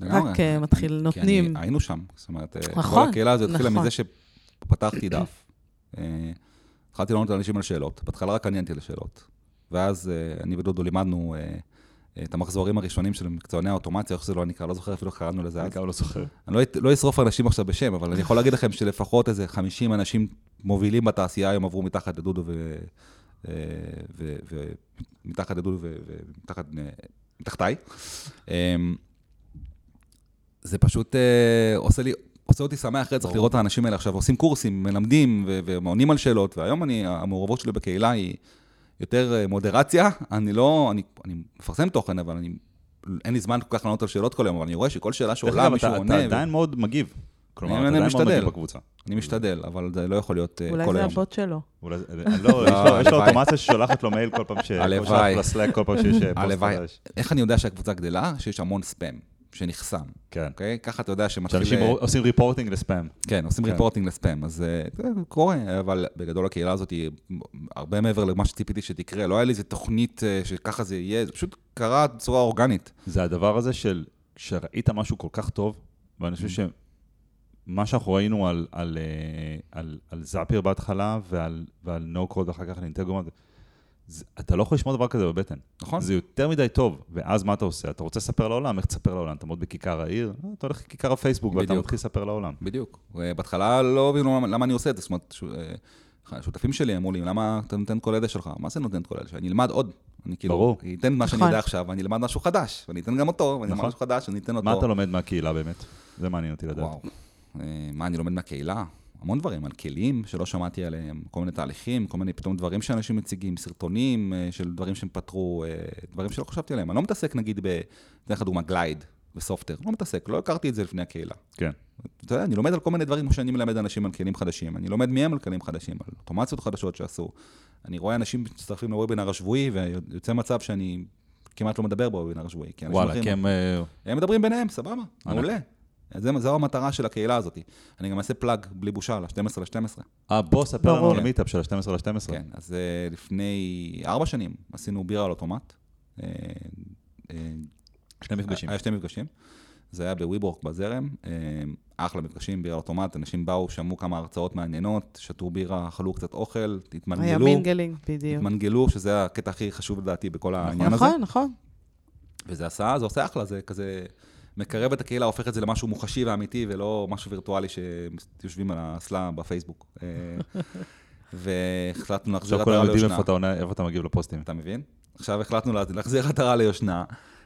Speaker 3: רק אה, מתחיל,
Speaker 1: כי
Speaker 3: נותנים.
Speaker 1: אני, היינו שם, זאת אומרת, אה,
Speaker 3: נכון,
Speaker 1: כל הקהילה הזאת התחילה
Speaker 3: נכון.
Speaker 1: מזה שפתחתי דף. אה, התחלתי לענות לאנשים על שאלות, בהתחלה רק עניינתי לשאלות. ואז אה, אני ודודו לימדנו אה, את המחזורים הראשונים של מקצועני האוטומציה, איך שזה לא נקרא, לא זוכר אפילו איך קראנו לזה אז.
Speaker 2: אני גם לא זוכר.
Speaker 1: אני לא, לא אשרוף אנשים עכשיו בשם, אבל אני יכול להגיד לכם שלפחות איזה 50 אנשים מובילים בתעשייה היום עברו מתחת לדודו ו... אה, ו- ו- מתחת לדודו ומתחת, מתחתיי. אה, זה פשוט עושה לי, עושה אותי שמח רצח לראות את האנשים האלה עכשיו עושים קורסים, מלמדים ו- ועונים על שאלות, והיום אני, המעורבות שלי בקהילה היא יותר אה, מודרציה. אני לא, אני, אני מפרסם תוכן, אבל אני, אין לי זמן כל כך לענות על שאלות כל היום, אבל אני רואה שכל שאלה שעולה מישהו
Speaker 2: אתה-
Speaker 1: עונה.
Speaker 2: אתה
Speaker 1: ו-
Speaker 2: עדיין מאוד מגיב. כלומר,
Speaker 1: אני
Speaker 2: אתה עדיין מאוד
Speaker 1: משתדל.
Speaker 2: מגיב בקבוצה.
Speaker 1: אני משתדל, אבל זה לא יכול להיות אה,
Speaker 3: אולי
Speaker 1: כל
Speaker 3: זה
Speaker 1: היום.
Speaker 3: הבוט שלו.
Speaker 2: אולי זה- לא, יש לו- יש לו
Speaker 1: הלוואי.
Speaker 2: אוטומציה ששולחת לו מייל כל פעם ש...
Speaker 1: הלוואי.
Speaker 2: כל פעם שיש אה, פוסט
Speaker 1: הלוואי.
Speaker 2: חדש.
Speaker 1: איך אני יודע שהקבוצה גדלה? שיש המון ספאם שנחסם,
Speaker 2: כן.
Speaker 1: אוקיי? ככה אתה יודע שמתחיל...
Speaker 2: שאנשים עושים ריפורטינג לספאם.
Speaker 1: כן, עושים
Speaker 2: כן.
Speaker 1: ריפורטינג לספאם, אז אה, זה קורה, אבל בגדול הקהילה הזאת היא הרבה מעבר למה שציפיתי שתקרה. לא היה לי איזה תוכנית אה, שככה זה יהיה, זה פשוט קרה בצורה אורגנית.
Speaker 2: זה הדבר הזה של, כשראית משהו כל כך טוב, ואני חושב שמה שאנחנו ראינו על, על, אה, על, על זאפיר בהתחלה ועל, ועל נו קוד ואחר כך על אינטגרומט, זה- אתה לא יכול לשמוע דבר כזה בבטן.
Speaker 1: נכון?
Speaker 2: זה יותר מדי טוב, ואז מה אתה עושה? אתה רוצה לספר לעולם, איך תספר לעולם? אתה עומד בכיכר העיר, אה, אתה הולך לכיכר הפייסבוק ואתה
Speaker 1: בדיוק.
Speaker 2: מתחיל לספר לעולם.
Speaker 1: בדיוק. בהתחלה לא הבינו למה- למה אני עושה את זה, זאת אומרת, ש- אה, השותפים שלי אמרו לי, למה אתה נותן כל עדה שלך? מה זה נותן כל עדה? שאני אלמד עוד. אני כאילו,
Speaker 2: ברור.
Speaker 1: אני אתן מה שאני
Speaker 3: נכון.
Speaker 1: יודע עכשיו, ואני אלמד משהו חדש, ואני אתן גם אותו, ואני אלמד
Speaker 2: נכון.
Speaker 1: משהו חדש, ואני אתן אותו.
Speaker 2: מה אתה לומד מהקהילה באמת? זה מעניין אותי לדעת.
Speaker 1: וואו. אה, מה אני לומד מהקהילה? המון דברים, על כלים שלא שמעתי עליהם, כל מיני תהליכים, כל מיני פתאום דברים שאנשים מציגים, סרטונים אה, של דברים שהם פתרו, אה, דברים שלא חשבתי עליהם. אני לא מתעסק נגיד ב... אתן לך דוגמה, גלייד וסופטר, לא מתעסק, לא הכרתי את זה לפני הקהילה.
Speaker 2: כן.
Speaker 1: אתה יודע, אני לומד על כל מיני דברים כמו שאני מלמד אנשים על כלים חדשים, אני לומד מהם על כלים חדשים, על אוטומציות חדשות שעשו. אני רואה אנשים מצטרפים לוובינר השבועי, ויוצא מצב שאני כמעט לא מדבר בוובינר השבועי. כי אנשים
Speaker 2: וואלה, כי הם... אה,
Speaker 1: הם מדברים ביניהם, סבבה. מעולה. זה- זו המטרה של הקהילה הזאת. אני גם אעשה plug בלי בושה ל-12 ל-12.
Speaker 2: אה, בוא, ספר לנו. על המיטאפ של ה-12 ל-12.
Speaker 1: כן, אז אה, לפני ארבע שנים עשינו בירה על אוטומט. אה, אה,
Speaker 2: שני מפגשים.
Speaker 1: היה שני מפגשים. זה היה ב WeWork בזרם, אחלה מפגשים, בירה על אוטומט, אנשים באו, שמעו כמה הרצאות מעניינות, שתו בירה, אכלו קצת אוכל,
Speaker 3: היה
Speaker 1: התמנגלו,
Speaker 3: mingling, בדיוק.
Speaker 1: התמנגלו, שזה הקטע הכי חשוב לדעתי בכל העניין הזה.
Speaker 3: נכון, נכון.
Speaker 1: וזה עשה, זה עושה אחלה, זה כזה מקרב את הקהילה, הופך את זה למשהו מוחשי ואמיתי, ולא משהו וירטואלי שיושבים על האסלה בפייסבוק. אה, והחלטנו להחזיר
Speaker 2: עכשיו כולם
Speaker 1: עטרה
Speaker 2: יודעים
Speaker 1: ליושנה.
Speaker 2: איפה אתה עונה- איפה אתה מגיב לפוסטים.
Speaker 1: אתה מבין? עכשיו החלטנו לה- להחזיר עטרה ליושנה.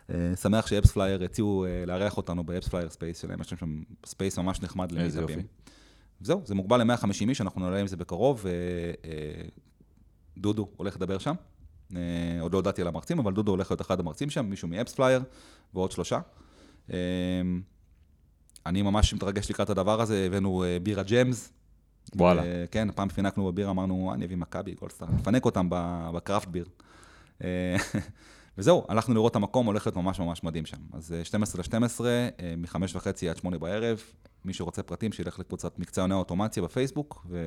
Speaker 1: אה, שמח ש AppsFlyer הציעו אה, לארח אותנו ב AppsFlyer space שלהם, יש שם space ממש נחמד למיטאפים. זהו, זה מוגבל ל-150 איש, אנחנו נעלה עם זה בקרוב. אה, אה, דודו הולך לדבר שם. עוד לא הודעתי על המרצים, אבל דודו הולך להיות אחד המרצים שם, מישהו מ AppsFlyer ועוד שלושה. אה, אני ממש מתרגש לקראת הדבר הזה, הבאנו אה, בירה Jem's.
Speaker 2: וואלה.
Speaker 1: אה, כן, פעם פינקנו בבירה, אמרנו, "אה, אני אביא מכבי, גולדסטאר, נפנק אותם ב craft beer. אה, וזהו, הלכנו לראות את המקום, הולך להיות ממש ממש מדהים שם. אז אה, 12 ל-12, מ-5 וחצי עד 8 בערב, מי שרוצה פרטים, שילך לקבוצת מקצועני האוטומציה בפייסבוק, ו...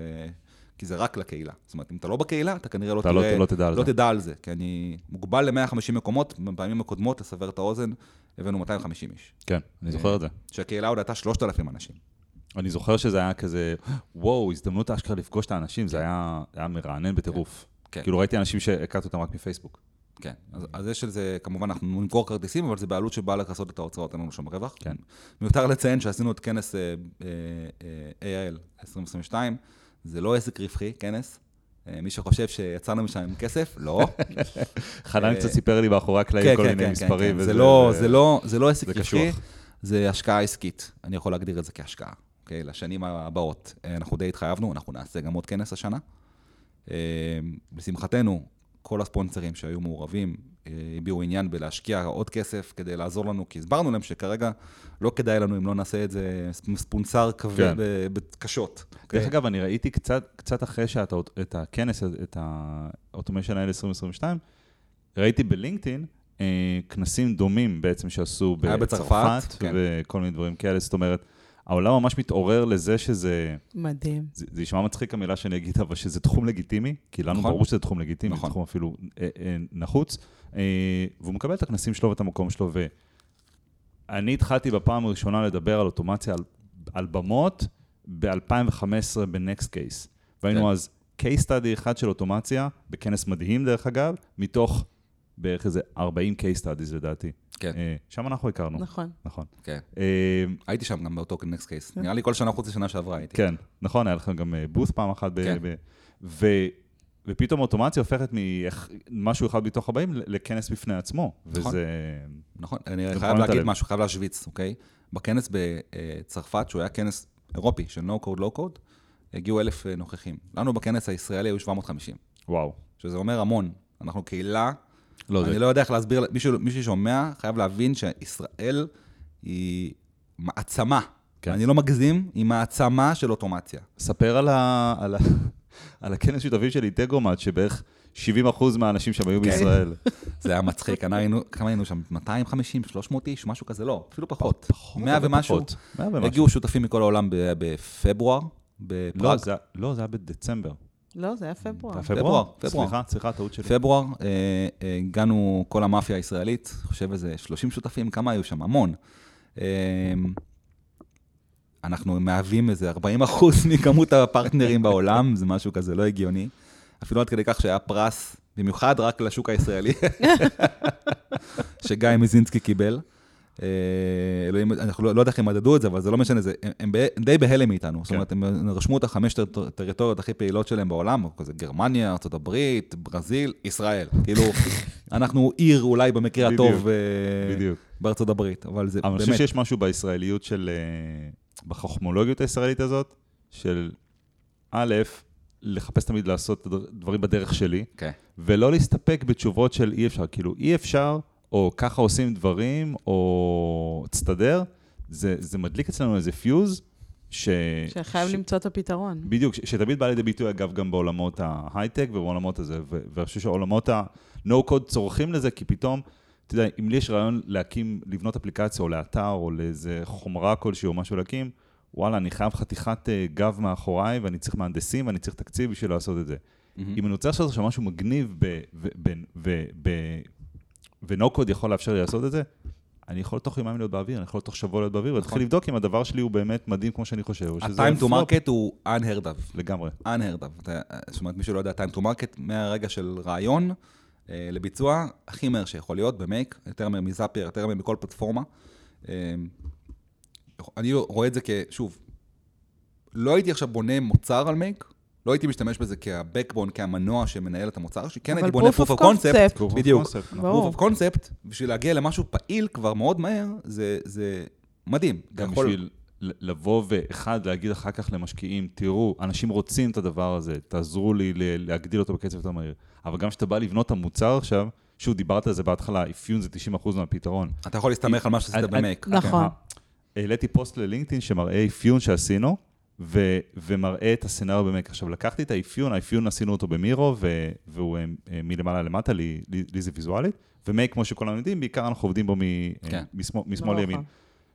Speaker 1: כי זה רק לקהילה. זאת אומרת, אם אתה לא בקהילה, אתה כנראה לא
Speaker 2: אתה לא-
Speaker 1: תראה...
Speaker 2: לא תדע על
Speaker 1: לא
Speaker 2: זה.
Speaker 1: תדע על זה, כי אני מוגבל ל-150 מקומות, בפעמים הקודמות, לסבר את האוזן, הבאנו 250 איש.
Speaker 2: כן, אני זוכר את זה.
Speaker 1: שהקהילה עוד הייתה 3,000 אנשים.
Speaker 2: אני זוכר שזה היה כזה, וואו, הזדמנות אשכרה לפגוש את האנשים, זה היה היה מרענן בטירוף.
Speaker 1: כן.
Speaker 2: כאילו ראיתי אנשים שהכרתי אותם רק מפייסבוק.
Speaker 1: כן, אז, אז יש לזה, כמובן, אנחנו נמכור כרטיסים, אבל זה בעלות שבאה לכסות את ההוצאות, אין לנו שום רווח.
Speaker 2: כן.
Speaker 1: מיותר לציין שעשינו את כנס אה, אה, אה, AIL 2022, זה לא עסק רווחי, כנס. אה, מי שחושב שיצאנו משם עם כסף, לא.
Speaker 2: חנן
Speaker 1: אה,
Speaker 2: קצת סיפר לי מאחורי הקלעים כל מיני מספרים.
Speaker 1: זה לא, עסק רווחי. זה השקעה עסקית. אני יכול להגדיר את זה כהשקעה, אוקיי? לשנים הבאות. אה, אנחנו די התחייבנו, אנחנו נעשה גם עוד כנס השנה. אה, לשמחתנו, כל הספונסרים שהיו מעורבים אה, הביעו עניין בלהשקיע עוד כסף כדי לעזור לנו, כי הסברנו להם שכרגע לא כדאי לנו אם לא נעשה את זה ספונסר כבד,
Speaker 2: כן.
Speaker 1: ב- בקשות.
Speaker 2: דרך
Speaker 1: אוקיי?
Speaker 2: אגב, אני ראיתי קצת, קצת אחרי שאת את הכנס, את ה automation האלה 2022, ראיתי ב LinkedIn אה, כנסים דומים בעצם שעשו בצרפת,
Speaker 1: בצרפת, כן.
Speaker 2: וכל מיני דברים כאלה, זאת אומרת, העולם ממש מתעורר לזה שזה,
Speaker 3: מדהים.
Speaker 2: זה, זה נשמע מצחיק המילה שאני אגיד, אבל שזה תחום לגיטימי, כי לנו
Speaker 1: נכון.
Speaker 2: ברור שזה תחום לגיטימי,
Speaker 1: נכון.
Speaker 2: זה תחום אפילו אה, אה, נחוץ, אה, והוא מקבל את הכנסים שלו ואת המקום שלו, ואני התחלתי בפעם הראשונה לדבר על אוטומציה על, על במות ב-2015 בנקסט קייס, והיינו
Speaker 1: כן.
Speaker 2: אז case study אחד של אוטומציה, בכנס מדהים דרך אגב, מתוך בערך איזה 40 case studies לדעתי.
Speaker 1: כן.
Speaker 2: אה, שם אנחנו הכרנו.
Speaker 3: נכון.
Speaker 2: נכון.
Speaker 1: כן.
Speaker 2: אה,
Speaker 1: הייתי שם גם באותו נקסט קייס. נראה לי כל שנה חוץ לשנה שעברה הייתי.
Speaker 2: כן, נכון, היה לכם גם בוסט פעם אחת. ב-
Speaker 1: כן.
Speaker 2: ב- ו- ופתאום אוטומציה הופכת ממשהו אחד מתוך 40 ל- לכנס בפני עצמו.
Speaker 1: נכון.
Speaker 2: וזה...
Speaker 1: נכון, אני חייב להגיד. משהו, חייב להשוויץ, אוקיי? בכנס בצרפת, שהוא היה כנס אירופי של No Code, Low Code, הגיעו אלף אה, נוכחים. לנו בכנס הישראלי היו 750,
Speaker 2: וואו.
Speaker 1: שזה אומר המון. אנחנו קהילה,
Speaker 2: לא,
Speaker 1: אני
Speaker 2: זה...
Speaker 1: לא יודע איך להסביר, מישהו מי ששומע חייב להבין שישראל היא מעצמה.
Speaker 2: כן.
Speaker 1: אני לא מגזים, היא מעצמה של אוטומציה.
Speaker 2: ספר על, ה... על, ה... על הכנס שותפים של אינטגרומט, שבערך 70% מהאנשים שם היו
Speaker 1: כן.
Speaker 2: בישראל.
Speaker 1: זה היה מצחיק, כמה היינו שם? 250, 300 איש, משהו כזה, לא, אפילו פחות.
Speaker 2: פחות,
Speaker 1: 100 ומשהו.
Speaker 2: פחות. 100 ומשהו.
Speaker 1: הגיעו שותפים מכל העולם בפברואר,
Speaker 2: לא,
Speaker 1: בפראג.
Speaker 2: זה, לא, זה היה בדצמבר.
Speaker 3: לא, זה היה פברואר.
Speaker 1: פברואר,
Speaker 2: פברואר? סליחה, סליחה, טעות שלי.
Speaker 1: פברואר, אה, אה, הגענו כל המאפיה הישראלית, חושב איזה 30 שותפים, כמה היו שם? המון. אה, אנחנו מהווים איזה 40 אחוז מכמות הפרטנרים בעולם, זה משהו כזה לא הגיוני. אפילו עד כדי כך שהיה פרס, במיוחד רק לשוק הישראלי, שגיא מזינסקי קיבל. אה, אלוהים, אנחנו לא, לא יודע איך הם מדדו את זה, אבל זה לא משנה, זה, הם, הם ב- די בהלם מאיתנו. זאת
Speaker 2: כן.
Speaker 1: אומרת, הם רשמו את החמש טר- טריטוריות הכי פעילות שלהם בעולם, כזה גרמניה, ארה"ב, ברזיל, ישראל. כאילו, אנחנו עיר אולי במקרה
Speaker 2: בדיוק,
Speaker 1: הטוב אה,
Speaker 2: בדיוק.
Speaker 1: בארצות הברית, אבל זה
Speaker 2: אבל אני
Speaker 1: באמת,
Speaker 2: חושב שיש משהו בישראליות של... אה, בחוכמולוגיות הישראלית הזאת, של א', לחפש תמיד לעשות דברים בדרך שלי,
Speaker 1: כן.
Speaker 2: ולא להסתפק בתשובות של אי אפשר. כאילו, אי אפשר, או ככה עושים דברים, או תסתדר, זה, זה מדליק אצלנו איזה פיוז, ש...
Speaker 3: שחייב
Speaker 2: ש-
Speaker 3: למצוא את הפתרון.
Speaker 2: בדיוק, ש- שתמיד בא לידי ביטוי, אגב, גם בעולמות ההייטק ובעולמות הזה, ו- ואני חושב שעולמות ה-No-Code צורכים לזה, כי פתאום, אתה יודע, אם לי יש רעיון להקים, לבנות אפליקציה או לאתר או לאיזה חומרה כלשהי או משהו להקים, וואלה, אני חייב חתיכת אה, גב מאחוריי, ואני צריך מהנדסים, ואני צריך תקציב בשביל לעשות את זה.
Speaker 1: מהמם.
Speaker 2: אם אני רוצה לעשות עכשיו משהו מגניב ב- ו- ב- ו- ב- ו-No-Code יכול לאפשר לי לעשות את זה, אני יכול תוך יומיים להיות באוויר, אני יכול תוך שבוע להיות באוויר, ולהתחיל
Speaker 1: נכון.
Speaker 2: לבדוק אם הדבר שלי הוא באמת מדהים כמו שאני חושב,
Speaker 1: ה-time to market הוא unheard of.
Speaker 2: לגמרי.
Speaker 1: unheard of. זאת אומרת, מי שלא יודע, time to market, מהרגע של רעיון אה, לביצוע, הכי מהר שיכול להיות במייק, יותר מהר מזאפייר, יותר מהר מכל פלטפורמה. אה, אני רואה את זה כשוב, לא הייתי עכשיו בונה מוצר על מייק, לא הייתי משתמש בזה כ-backbone, כהמנוע שמנהל את המוצר שלי, כן הייתי בונה
Speaker 3: proof of
Speaker 1: concept, בדיוק. proof of concept, בשביל להגיע למשהו פעיל כבר מאוד מהר, זה, זה מדהים.
Speaker 2: גם
Speaker 1: יכול-
Speaker 2: בשביל לבוא ואחד, להגיד אחר כך למשקיעים, תראו, אנשים רוצים את הדבר הזה, תעזרו לי להגדיל אותו בקצב יותר מהיר. אבל גם כשאתה בא לבנות את המוצר עכשיו, שוב, דיברת על זה בהתחלה, אפיון זה 90% מהפתרון.
Speaker 1: אתה יכול להסתמך על מה שעשית.
Speaker 2: אני-
Speaker 3: נכון.
Speaker 2: העליתי פוסט ללינקדאין שמראה אפיון שעשינו, ו- ומראה את הסצנריו במייק. עכשיו, לקחתי את האפיון, האפיון עשינו אותו במירו, ו- והוא אה, אה, מלמעלה למטה, לי, לי, לי זה ויזואלית, ומייק, כמו שכולם יודעים, בעיקר אנחנו עובדים בו מ- אה,
Speaker 1: כן.
Speaker 2: משמאל, משמאל
Speaker 3: ברור.
Speaker 2: לימין.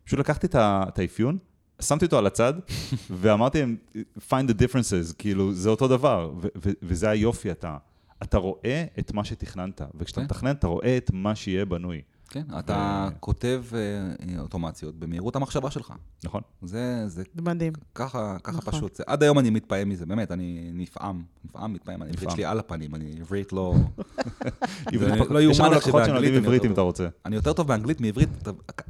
Speaker 2: פשוט לקחתי את ה- את האפיון, שמתי אותו על הצד, ואמרתי להם, find the differences, כאילו, זה אותו דבר, ו- ו- וזה היופי, אתה, אתה רואה את מה שתכננת, וכשאתה
Speaker 1: כן.
Speaker 2: מתכנן, אתה רואה את מה שיהיה בנוי,
Speaker 1: כן, אתה כותב אה, אוטומציות במהירות המחשבה שלך.
Speaker 2: נכון?
Speaker 1: זה, זה
Speaker 3: מדהים.
Speaker 1: ככה, ככה
Speaker 3: נכון.
Speaker 1: פשוט. זה, עד היום אני מתפעם מזה, באמת, אני נפעם, נפעם, מתפעם, אני עברית. שלי על הפנים, אני עברית לא...
Speaker 2: יש לנו
Speaker 1: לא יאומן איך
Speaker 2: לקוחות
Speaker 1: שבאנגלית
Speaker 2: שנולדים
Speaker 1: אני
Speaker 2: עברית אם אתה. רוצה.
Speaker 1: אני יותר טוב באנגלית מעברית,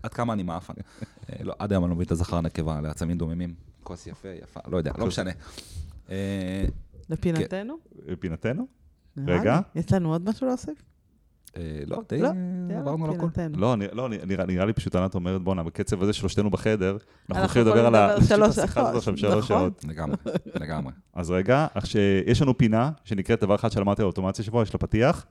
Speaker 1: עד כמה אני מעפן. אה, לא, עד היום אני לא מבין את הזכר נקבה, לעצמים דוממים. כוס יפה, יפה, לא יודע, לא משנה. אה,
Speaker 3: לפינתנו?
Speaker 2: פינתנו?
Speaker 3: נראה
Speaker 2: רגע.
Speaker 3: לי. יש לנו עוד משהו להוסיף?
Speaker 1: אה, לא, די
Speaker 3: לא,
Speaker 1: אה, עברנו על הכל.
Speaker 2: לא, אני- לא, אני- נראה נראה לי פשוט ענת אומרת, בואנה, בקצב הזה שלושתנו בחדר, אנחנו הולכים לדבר על השיחה הזאת. עכשיו שלוש
Speaker 3: נכון.
Speaker 2: שעות.
Speaker 1: לגמרי, לגמרי.
Speaker 2: אז רגע, שיש לנו פינה שנקראת דבר אחד שלמדתי על אוטומציה שבוע, יש לה פתיח,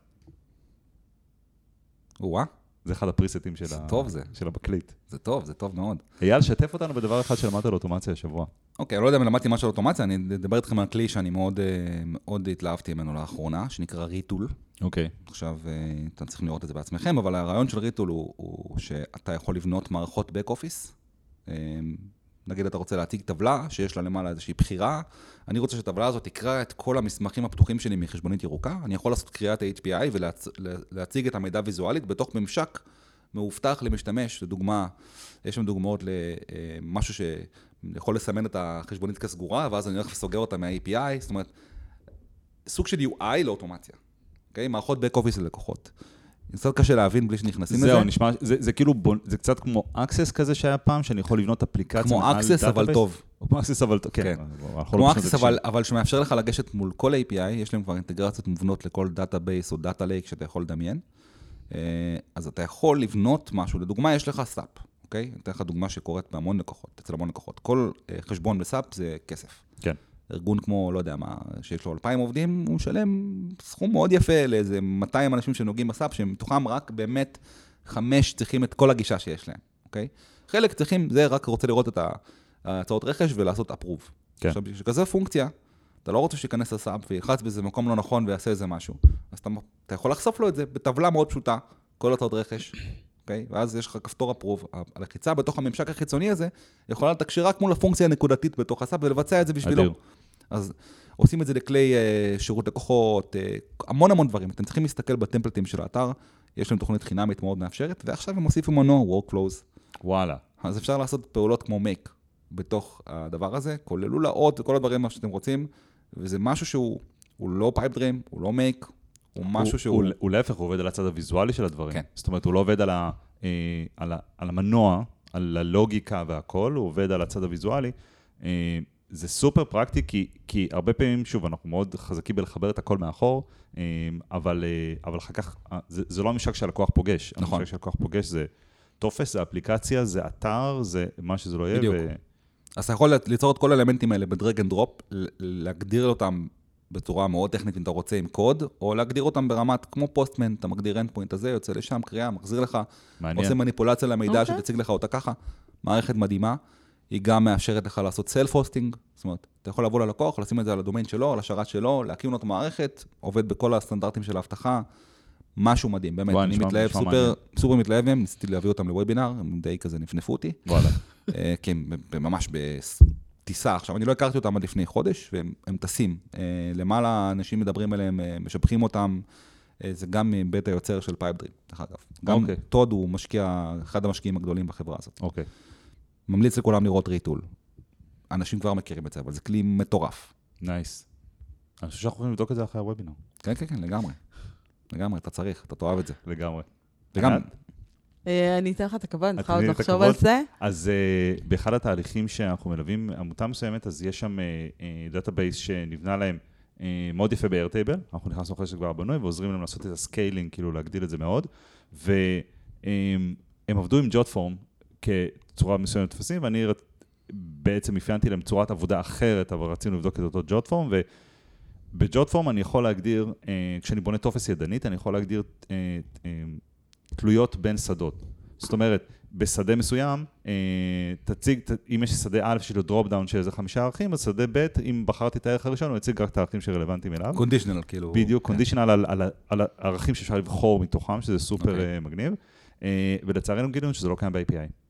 Speaker 1: או-אה,
Speaker 2: זה אחד הפריסטים של
Speaker 1: זה
Speaker 2: ה-
Speaker 1: טוב זה.
Speaker 2: של המקליט.
Speaker 1: זה טוב, זה טוב מאוד.
Speaker 2: אייל, שתף אותנו בדבר אחד שלמדת על אוטומציה השבוע.
Speaker 1: אוקיי, אני לא יודע אם למדתי משהו על אוטומציה, אני אדבר איתכם על כלי שאני מאוד, אה, מאוד התלהבתי ממנו לאחרונה, שנקרא ריטול.
Speaker 2: אוקיי.
Speaker 1: עכשיו, אה, אתם צריכים לראות את זה בעצמכם, אבל הרעיון של ריטול הוא, הוא שאתה יכול לבנות מערכות back office. אה, נגיד אתה רוצה להציג טבלה שיש לה למעלה איזושהי בחירה, אני רוצה שהטבלה הזאת תקרא את כל המסמכים הפתוחים שלי מחשבונית ירוקה, אני יכול לעשות קריאת ה-HPI ולהציג את המידע ויזואלית בתוך ממשק מאובטח למשתמש, לדוגמה, יש שם דוגמאות למשהו שיכול לסמן את החשבונית כסגורה, ואז אני הולך וסוגר אותה מה-API, זאת אומרת, סוג של UI לאוטומציה, אוקיי? מערכות back office ללקוחות. זה קצת קשה להבין בלי שנכנסים לזה.
Speaker 2: זהו, נשמע, זה, זה כאילו, זה קצת כמו Access כזה שהיה פעם, שאני יכול לבנות אפליקציה
Speaker 1: כמו Access, אבל. טוב.
Speaker 2: כמו Access אבל טוב, כן.
Speaker 1: כן. כמו
Speaker 2: לא בשנות
Speaker 1: Access. אבל, אבל שמאפשר לך לגשת מול כל API, יש להם כבר אינטגרציות מובנות לכל database או data lake שאתה יכול לדמיין. אה, אז אתה יכול לבנות משהו, לדוגמה, יש לך SAP, אוקיי? אני אתן לך דוגמה שקורית בהמון לקוחות, אצל המון לקוחות. כל אה, חשבון ב SAP זה כסף.
Speaker 2: כן.
Speaker 1: ארגון כמו, לא יודע מה, שיש לו 2,000 עובדים, הוא משלם סכום מאוד יפה לאיזה 200 אנשים שנוגעים ב SAP, שמתוכם רק באמת חמש צריכים את כל הגישה שיש להם, אוקיי? חלק צריכים, זה רק רוצה לראות את ההצעות רכש ולעשות approve.
Speaker 2: כן.
Speaker 1: עכשיו, בשביל כזה פונקציה, אתה לא רוצה שייכנס ל SAP וילחץ באיזה מקום לא נכון ויעשה איזה משהו. אז אתה, אתה יכול לחשוף לו את זה בטבלה מאוד פשוטה, כל הצעות רכש, אוקיי? ואז יש לך כפתור אפרוב. הלחיצה בתוך הממשק החיצוני הזה יכולה לתקשר רק מול הפונקציה הנקודתית בתוך הסאפ ולבצע את זה בשבילו.
Speaker 2: אדיר.
Speaker 1: אז עושים את זה לכלי uh, שירות לקוחות, uh, המון המון דברים. אתם צריכים להסתכל בטמפלטים של האתר, יש להם תוכנית חינמית מאוד מאפשרת, ועכשיו הם הוסיפו מנוע Workflows.
Speaker 2: וואלה.
Speaker 1: אז אפשר לעשות פעולות כמו make בתוך הדבר הזה, כולל לאות וכל הדברים שאתם רוצים, וזה משהו שהוא הוא לא פייפדרים, הוא לא make, הוא משהו
Speaker 2: הוא,
Speaker 1: שהוא...
Speaker 2: הוא, הוא להפך, הוא עובד על הצד הוויזואלי של הדברים.
Speaker 1: כן.
Speaker 2: זאת אומרת, הוא לא עובד על, ה, אה, על, ה, על המנוע, על הלוגיקה והכל, הוא עובד על הצד הוויזואלי. אה, זה סופר פרקטי, כי, כי הרבה פעמים, שוב, אנחנו מאוד חזקים בלחבר את הכל מאחור, אה, אבל, אה, אבל אחר כך, אה, זה, זה לא הממשק שהלקוח פוגש.
Speaker 1: נכון.
Speaker 2: הממשק שהלקוח פוגש זה טופס, זה אפליקציה, זה אתר, זה מה שזה לא יהיה.
Speaker 1: בדיוק.
Speaker 2: ו...
Speaker 1: אז אתה יכול ליצור את כל האלמנטים האלה ב drag and drop, להגדיר אותם בצורה מאוד טכנית אם אתה רוצה עם קוד, או להגדיר אותם ברמת כמו Postman, אתה מגדיר endpoint הזה, יוצא לשם, קריאה, מחזיר לך,
Speaker 2: מעניין.
Speaker 1: עושה מניפולציה למידע
Speaker 3: אוקיי.
Speaker 1: שתציג לך אותה ככה. מערכת מדהימה, היא גם מאפשרת לך לעשות self hosting, זאת אומרת, אתה יכול לבוא ללקוח, לשים את זה על הדומיין שלו, על השרת שלו, להקים לו את המערכת, עובד בכל הסטנדרטים של האבטחה, משהו מדהים, באמת, אני מתלהב סופר. סופר מתלהב מהם, ניסיתי להביא אותם לוובינר, הם די כזה נפנפו אותי.
Speaker 2: וואלה.
Speaker 1: אה, כי הם ממש בטיסה. עכשיו, אני לא הכרתי אותם עד לפני חודש, והם הם טסים. אה, למעלה אנשים מדברים עליהם, אה, משבחים אותם. זה גם מבית היוצר של Pipedream, דרך אגב. גם
Speaker 2: אוקיי.
Speaker 1: טוד הוא משקיע, אחד המשקיעים הגדולים בחברה הזאת.
Speaker 2: אוקיי.
Speaker 1: ממליץ לכולם לראות Retool. אנשים כבר מכירים את זה, אבל זה כלי מטורף.
Speaker 2: nice. אני חושב שאנחנו יכולים לבדוק את זה אחרי הוובינר.
Speaker 1: כן, כן, כן, לגמרי. לגמרי, אתה צריך, אתה תאהב את זה.
Speaker 2: לגמרי.
Speaker 1: וגם,
Speaker 2: ענת?
Speaker 3: אה, אני אתן לך את הכבוד, אני צריכה עוד לחשוב? על זה.
Speaker 2: אז אה, באחד התהליכים שאנחנו מלווים עמותה מסוימת, אז יש שם database שנבנה להם מאוד יפה ב-Airtable, אנחנו נכנסנו אחרי שזה כבר בנוי, ועוזרים להם לעשות את ה scaling, כאילו להגדיל את זה מאוד, והם עבדו עם Jotform כצורה מסוימת טפסים, ואני בעצם אפיינתי להם צורת עבודה אחרת, אבל רצינו לבדוק את אותו Jotform, וב Jotform אני יכול להגדיר, אה, כשאני בונה טופס ידנית, אני יכול להגדיר אה, אה, תלויות בין שדות. זאת אומרת, בשדה מסוים, אה, תציג, אם יש שדה א' שיש לו drop down של איזה חמישה ערכים, אז שדה ב', אם בחרתי את הערך הראשון, הוא יציג רק את הערכים שרלוונטיים אליו.
Speaker 1: conditional, כאילו.
Speaker 2: בדיוק,
Speaker 1: כן.
Speaker 2: conditional על, על, על הערכים שאפשר לבחור מתוכם, שזה סופר
Speaker 1: אוקיי.
Speaker 2: אוקיי. מגניב. אה, ולצערנו גילינו שזה לא קיים ב-API.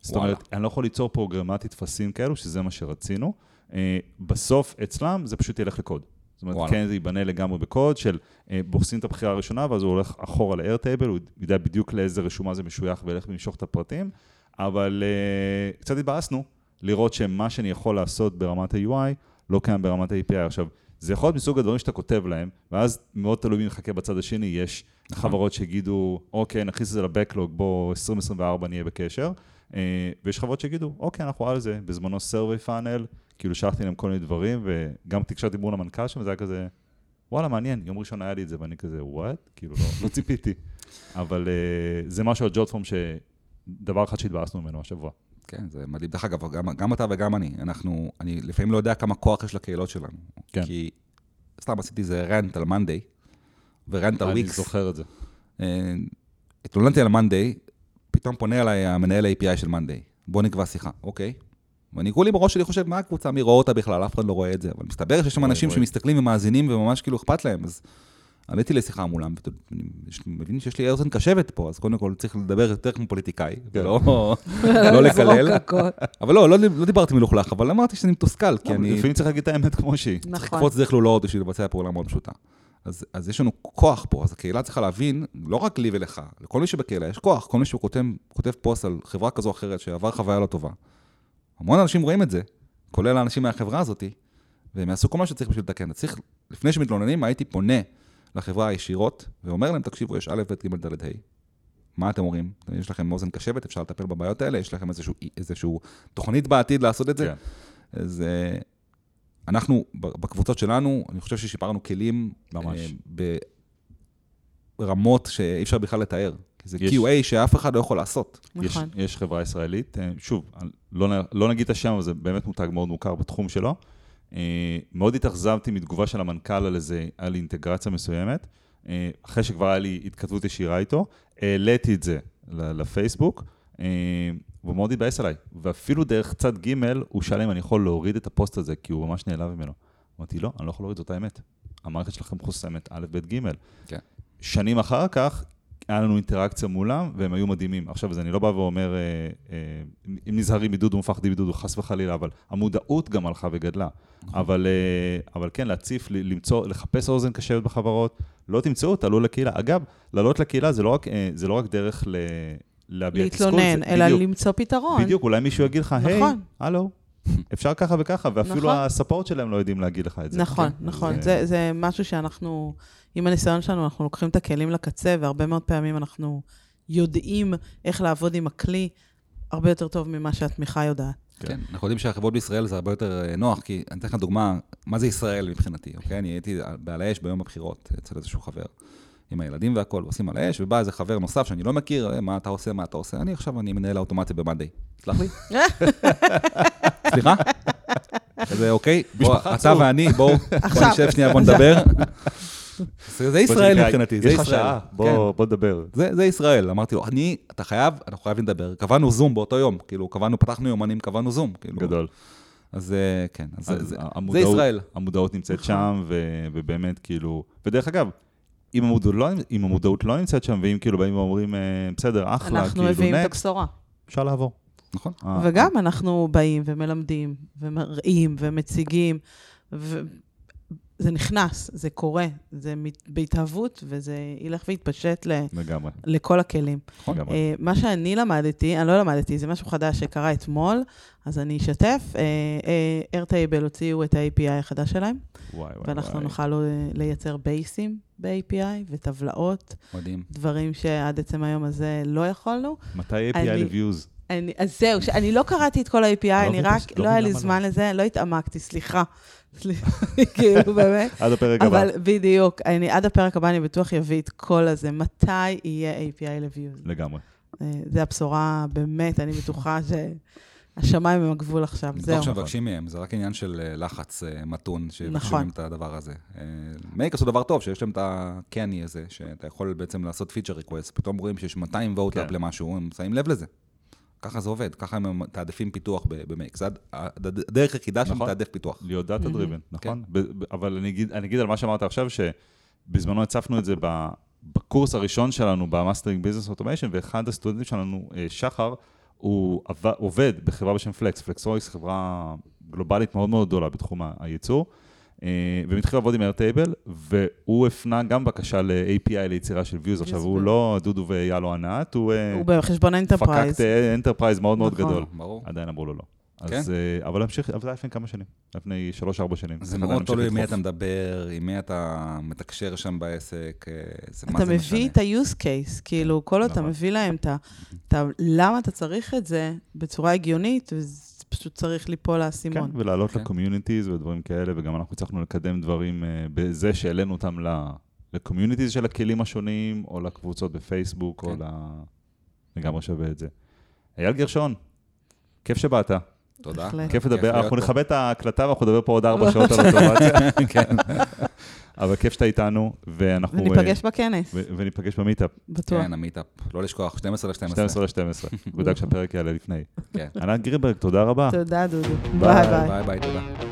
Speaker 2: זאת
Speaker 1: וואלה.
Speaker 2: אומרת, אני לא יכול ליצור פרוגרמטית טפסים כאלו, שזה מה שרצינו. אה, בסוף, אצלם, זה פשוט ילך לקוד. זאת אומרת,
Speaker 1: וואלה.
Speaker 2: כן, זה ייבנה לגמרי בקוד של אה, בוחסים את הבחירה הראשונה, ואז הוא הולך אחורה ל-Airtable, הוא יודע בדיוק לאיזה רשומה זה משוייך וילך למשוך את הפרטים, אבל אה, קצת התבאסנו לראות שמה שאני יכול לעשות ברמת ה-UI לא קיים ברמת ה-API. עכשיו, זה יכול להיות מסוג הדברים שאתה כותב להם, ואז מאוד תלוי מי מחכה בצד השני, יש
Speaker 1: נכון.
Speaker 2: חברות שיגידו, אוקיי, נכניס את זה לבקלוג, בוא 2024 נהיה בקשר, ויש חברות שיגידו, אוקיי, אנחנו על זה, בזמנו survey funnel, כאילו שלחתי להם כל מיני דברים, וגם תקשרתי מול המנכ"ל שם, זה היה כזה, וואלה, מעניין, יום ראשון היה לי את זה, ואני כזה, וואט? כאילו, לא, לא ציפיתי. אבל אה, זה משהו על ג'וטפורם שדבר אחד שהתבאסנו ממנו השבוע.
Speaker 1: כן, זה מדהים. דרך אגב, גם, גם אתה וגם אני, אנחנו, אני לפעמים לא יודע כמה כוח יש לקהילות שלנו.
Speaker 2: כן.
Speaker 1: כי סתם עשיתי איזה רנט על מאנדיי, ורנט על
Speaker 2: אני
Speaker 1: וויקס.
Speaker 2: זוכר את זה.
Speaker 1: אה, התלוננתי על מאנדיי, פתאום פונה אליי המנהל ה-API של מאנדיי. בוא נקבע שיחה, אוקיי. ואני כולי בראש שלי חושב, מה הקבוצה, מי רואה אותה בכלל, אף אחד לא רואה את זה. אבל מסתבר שיש שם אנשים. שמסתכלים ומאזינים וממש כאילו אכפת להם, אז עליתי לשיחה מולם, ואני מבין שיש לי אוזן קשבת פה, אז קודם כל צריך לדבר יותר כמו פוליטיקאי,
Speaker 2: כן.
Speaker 1: ולא לא לקלל. אבל לא, לא, לא דיברתי מלוכלך, אבל אמרתי שאני מתוסכל, כי אני
Speaker 2: לפעמים צריך להגיד את האמת כמו שהיא.
Speaker 1: צריך. לקפוץ דרך לולאות בשביל לבצע פעולה מאוד פשוטה. אז, אז יש לנו כוח פה, אז הקהילה צריכה להבין, לא רק לי ולך, לכל מי שבקהילה יש כוח, כל מי שהוא כותב, כותב פוסט על חברה כזו או אחרת שעבר חוויה לא טובה. המון אנשים רואים את זה, כולל האנשים מהחברה הזאת, והם יעשו כל מה שצריך בשביל לתקן. צריך, לפני שמתלוננים, הייתי פונה לחברה ישירות, ואומר להם, תקשיבו, יש א', ב', ג', ד', ה'. מה אתם אומרים? יש לכם אוזן קשבת, אפשר לטפל בבעיות האלה, יש לכם איזשהו, איזשהו תוכנית בעתיד לעשות את זה.
Speaker 2: כן.
Speaker 1: אז אה, אנחנו, בקבוצות שלנו, אני חושב ששיפרנו כלים
Speaker 2: ממש.
Speaker 1: אה, ברמות שאי אפשר בכלל לתאר. זה
Speaker 2: יש-
Speaker 1: QA שאף אחד לא יכול לעשות.
Speaker 2: יש,
Speaker 3: נכון.
Speaker 2: יש חברה ישראלית, אה, שוב, לא, לא נגיד את השם, אבל זה באמת מותג מאוד מוכר בתחום שלו. אה, מאוד התאכזבתי מתגובה של המנכ"ל על איזה, על אינטגרציה מסוימת. אחרי שכבר היה לי התכתבות ישירה איתו, העליתי את זה ל- לפייסבוק, והוא מאוד התבאס עליי. ואפילו דרך צד ג' הוא שאל אם אני יכול להוריד את הפוסט הזה, כי הוא ממש נעלב ממנו. אמרתי, לא, אני לא יכול להוריד, זאת האמת. המערכת שלכם חוסמת א', ב', ג'.
Speaker 1: כן.
Speaker 2: שנים אחר כך, היה לנו אינטראקציה מולם, והם היו מדהימים. עכשיו, אז אני לא בא ואומר, אה, אה, אם נזהרים מדודו ומפחדים מדודו, חס וחלילה, אבל המודעות גם הלכה וגדלה. אבל, אה, אבל כן, להציף, למצוא, לחפש אוזן קשבת בחברות, לא תמצאו, תעלו לקהילה. אגב, לעלות לקהילה זה לא רק, אה, זה לא רק דרך ל... להביע תסכול,
Speaker 3: להתלונן,
Speaker 2: זה-
Speaker 3: אלא
Speaker 2: בדיוק,
Speaker 3: למצוא פתרון.
Speaker 2: בדיוק, אולי מישהו יגיד לך, היי,
Speaker 3: נכון.
Speaker 2: הלו, אפשר ככה וככה, ואפילו
Speaker 3: נכון.
Speaker 2: הספורט שלהם לא יודעים להגיד לך את זה.
Speaker 3: נכון,
Speaker 2: כן?
Speaker 3: נכון.
Speaker 2: אז,
Speaker 3: זה, זה משהו שאנחנו, עם הניסיון שלנו, אנחנו לוקחים את הכלים לקצה, והרבה מאוד פעמים אנחנו יודעים איך לעבוד עם הכלי הרבה יותר טוב ממה שהתמיכה יודעת.
Speaker 1: כן. אנחנו יודעים שהחברות בישראל זה הרבה יותר אה, נוח, כי אני אתן לך דוגמה, מה זה ישראל מבחינתי, אוקיי? אני הייתי בעל האש ביום הבחירות אצל איזשהו חבר, עם הילדים והכול, ועושים על האש, ובא איזה חבר נוסף שאני לא מכיר, "אה, מה אתה עושה, מה אתה עושה? אני עכשיו, אני מנהל האוטומציה במאנדיי. סלח לי? סליחה? זה אוקיי? בוא, אתה. ואני, בואו, בוא
Speaker 3: עכשיו.
Speaker 1: נשב שנייה, בוא נדבר. זה ישראל מבחינתי, זה
Speaker 2: יש לך
Speaker 1: ישראל.
Speaker 2: שעה,
Speaker 1: כן.
Speaker 2: בוא נדבר.
Speaker 1: זה, ישראל, אמרתי לו, אני, אתה חייב, אנחנו חייבים לדבר. קבענו זום באותו יום, כאילו, קבענו, פתחנו יומנים, קבענו זום. כאילו.
Speaker 2: גדול.
Speaker 1: אז אה, כן, אז זה, ישראל.
Speaker 2: המודעות נמצאת
Speaker 3: נכון.
Speaker 2: שם, ובאמת, כאילו... ודרך אגב, אם המודעות לא, אם המודעות לא נמצאת שם, ואם כאילו באים ואומרים, אה, בסדר, אחלה,
Speaker 3: אנחנו
Speaker 2: כאילו,
Speaker 3: מביאים את
Speaker 2: נקסט,
Speaker 3: הבשורה.
Speaker 2: אפשר לעבור.
Speaker 1: נכון.
Speaker 2: אה,
Speaker 3: וגם אנחנו באים ומלמדים ומראים ומציגים, וזה נכנס, זה קורה, זה מת- בהתהוות, וזה ילך ויתפשט ל-
Speaker 2: לגמרי,
Speaker 3: לכל הכלים.
Speaker 2: לגמרי.
Speaker 3: אה, מה שאני למדתי, אני לא למדתי, זה משהו חדש שקרה אתמול, אז אני אשתף. אה, אה, Airtable הוציאו את ה-API החדש שלהם,
Speaker 2: וואי, וואי,
Speaker 3: ואנחנו
Speaker 2: וואי.
Speaker 3: נוכל אה, לייצר בייסים ב-API וטבלאות,
Speaker 1: מדהים.
Speaker 3: דברים שעד עצם היום הזה לא יכולנו.
Speaker 2: מתי API
Speaker 3: אני-
Speaker 2: ל-views?
Speaker 3: אני, אז זהו, אני לא קראתי את כל ה-API, אני
Speaker 2: מבין,
Speaker 3: רק,
Speaker 2: לא
Speaker 3: לא היה לי זמן לזה, לא התעמקתי, סליחה. כאילו, באמת.
Speaker 2: עד הפרק הבא.
Speaker 3: אבל בדיוק, אני, עד הפרק הבא אני בטוח יביא את כל הזה, מתי יהיה API ל-views.
Speaker 2: לגמרי.
Speaker 3: אה, זה הבשורה, באמת, אני בטוחה שהשמיים הם הגבול עכשיו, זהו.
Speaker 1: בטוח שמבקשים מהם, זה רק עניין של אה, לחץ אה, מתון, שיבקשו
Speaker 3: נכון.
Speaker 1: את הדבר הזה. אה, Make עשו דבר טוב, שיש להם את ה Canny הזה, שאתה יכול בעצם לעשות feature request, פתאום רואים שיש 200 vote
Speaker 2: כן.
Speaker 1: ל up למשהו, הם שמים לב לזה. ככה זה עובד, ככה הם מתעדפים פיתוח ב- ב Make. זה הד- הדרך היחידה
Speaker 2: נכון.
Speaker 1: שמתעדף פיתוח.
Speaker 2: להיות data driven,
Speaker 3: כן.
Speaker 2: נכון? ב- אבל אני אגיד, אני אגיד על מה שאמרת עכשיו, שבזמנו הצפנו את זה ב- בקורס הראשון שלנו, ב Mastering Business Automation, ואחד הסטודנטים שלנו, שחר, הוא עבד, עובד בחברה בשם Flex. Flextronics חברה גלובלית מאוד מאוד גדולה בתחום הייצור, אה, והם התחילו לעבוד עם Airtable, והוא הפנה גם בקשה ל-API ליצירה של views. עכשיו, הוא. לא דודו ואייל או ענת, הוא אה,
Speaker 3: הוא בחשבון ה enterprise.
Speaker 2: פקקט enterprise מאוד מאוד
Speaker 3: נכון.
Speaker 2: גדול.
Speaker 1: ברור.
Speaker 2: עדיין אמרו לו לא.
Speaker 1: כן?
Speaker 2: אז, אה, אבל המשיך, אבל זה היה לפני כמה שנים, לפני שלוש-ארבע שנים.
Speaker 1: זה מאוד תלוי עם
Speaker 2: להמשיך
Speaker 1: מי. אתה מדבר, עם מי אתה מתקשר שם בעסק, אה, זה מה
Speaker 3: אתה
Speaker 1: זה משנה.
Speaker 3: מביא את ה-use case, כאילו, כל עוד אתה
Speaker 2: נכון.
Speaker 3: מביא להם את ה... למה אתה צריך את זה בצורה הגיונית, וזה פשוט צריך ליפול האסימון.
Speaker 2: כן, ולעלות
Speaker 1: כן.
Speaker 2: ל communities ודברים כאלה, וגם אנחנו הצלחנו לקדם דברים אה, בזה שהעלינו אותם ל communities של הכלים השונים, או לקבוצות בפייסבוק, או
Speaker 1: כן.
Speaker 2: ל... לגמרי שווה את זה. אייל גרשון, כיף שבאת,
Speaker 1: תודה.
Speaker 2: כיף לדבר, אנחנו. נכבה את ההקלטה ואנחנו נדבר פה עוד ארבע שעות על אוטומציה,
Speaker 1: כן.
Speaker 2: אבל כיף שאתה איתנו, ואנחנו...
Speaker 3: וניפגש
Speaker 2: אה,
Speaker 3: בכנס,
Speaker 2: ו- וניפגש במיטאפ,
Speaker 3: בטוח.
Speaker 1: כן, המיטאפ, לא לשכוח, 12 ל-12.
Speaker 2: 12 ל-12, נדאג שהפרק יעלה לפני.
Speaker 1: כן.
Speaker 2: ענת גרינברג, תודה רבה.
Speaker 3: תודה, דודו. ביי ביי.
Speaker 1: ביי ביי, תודה.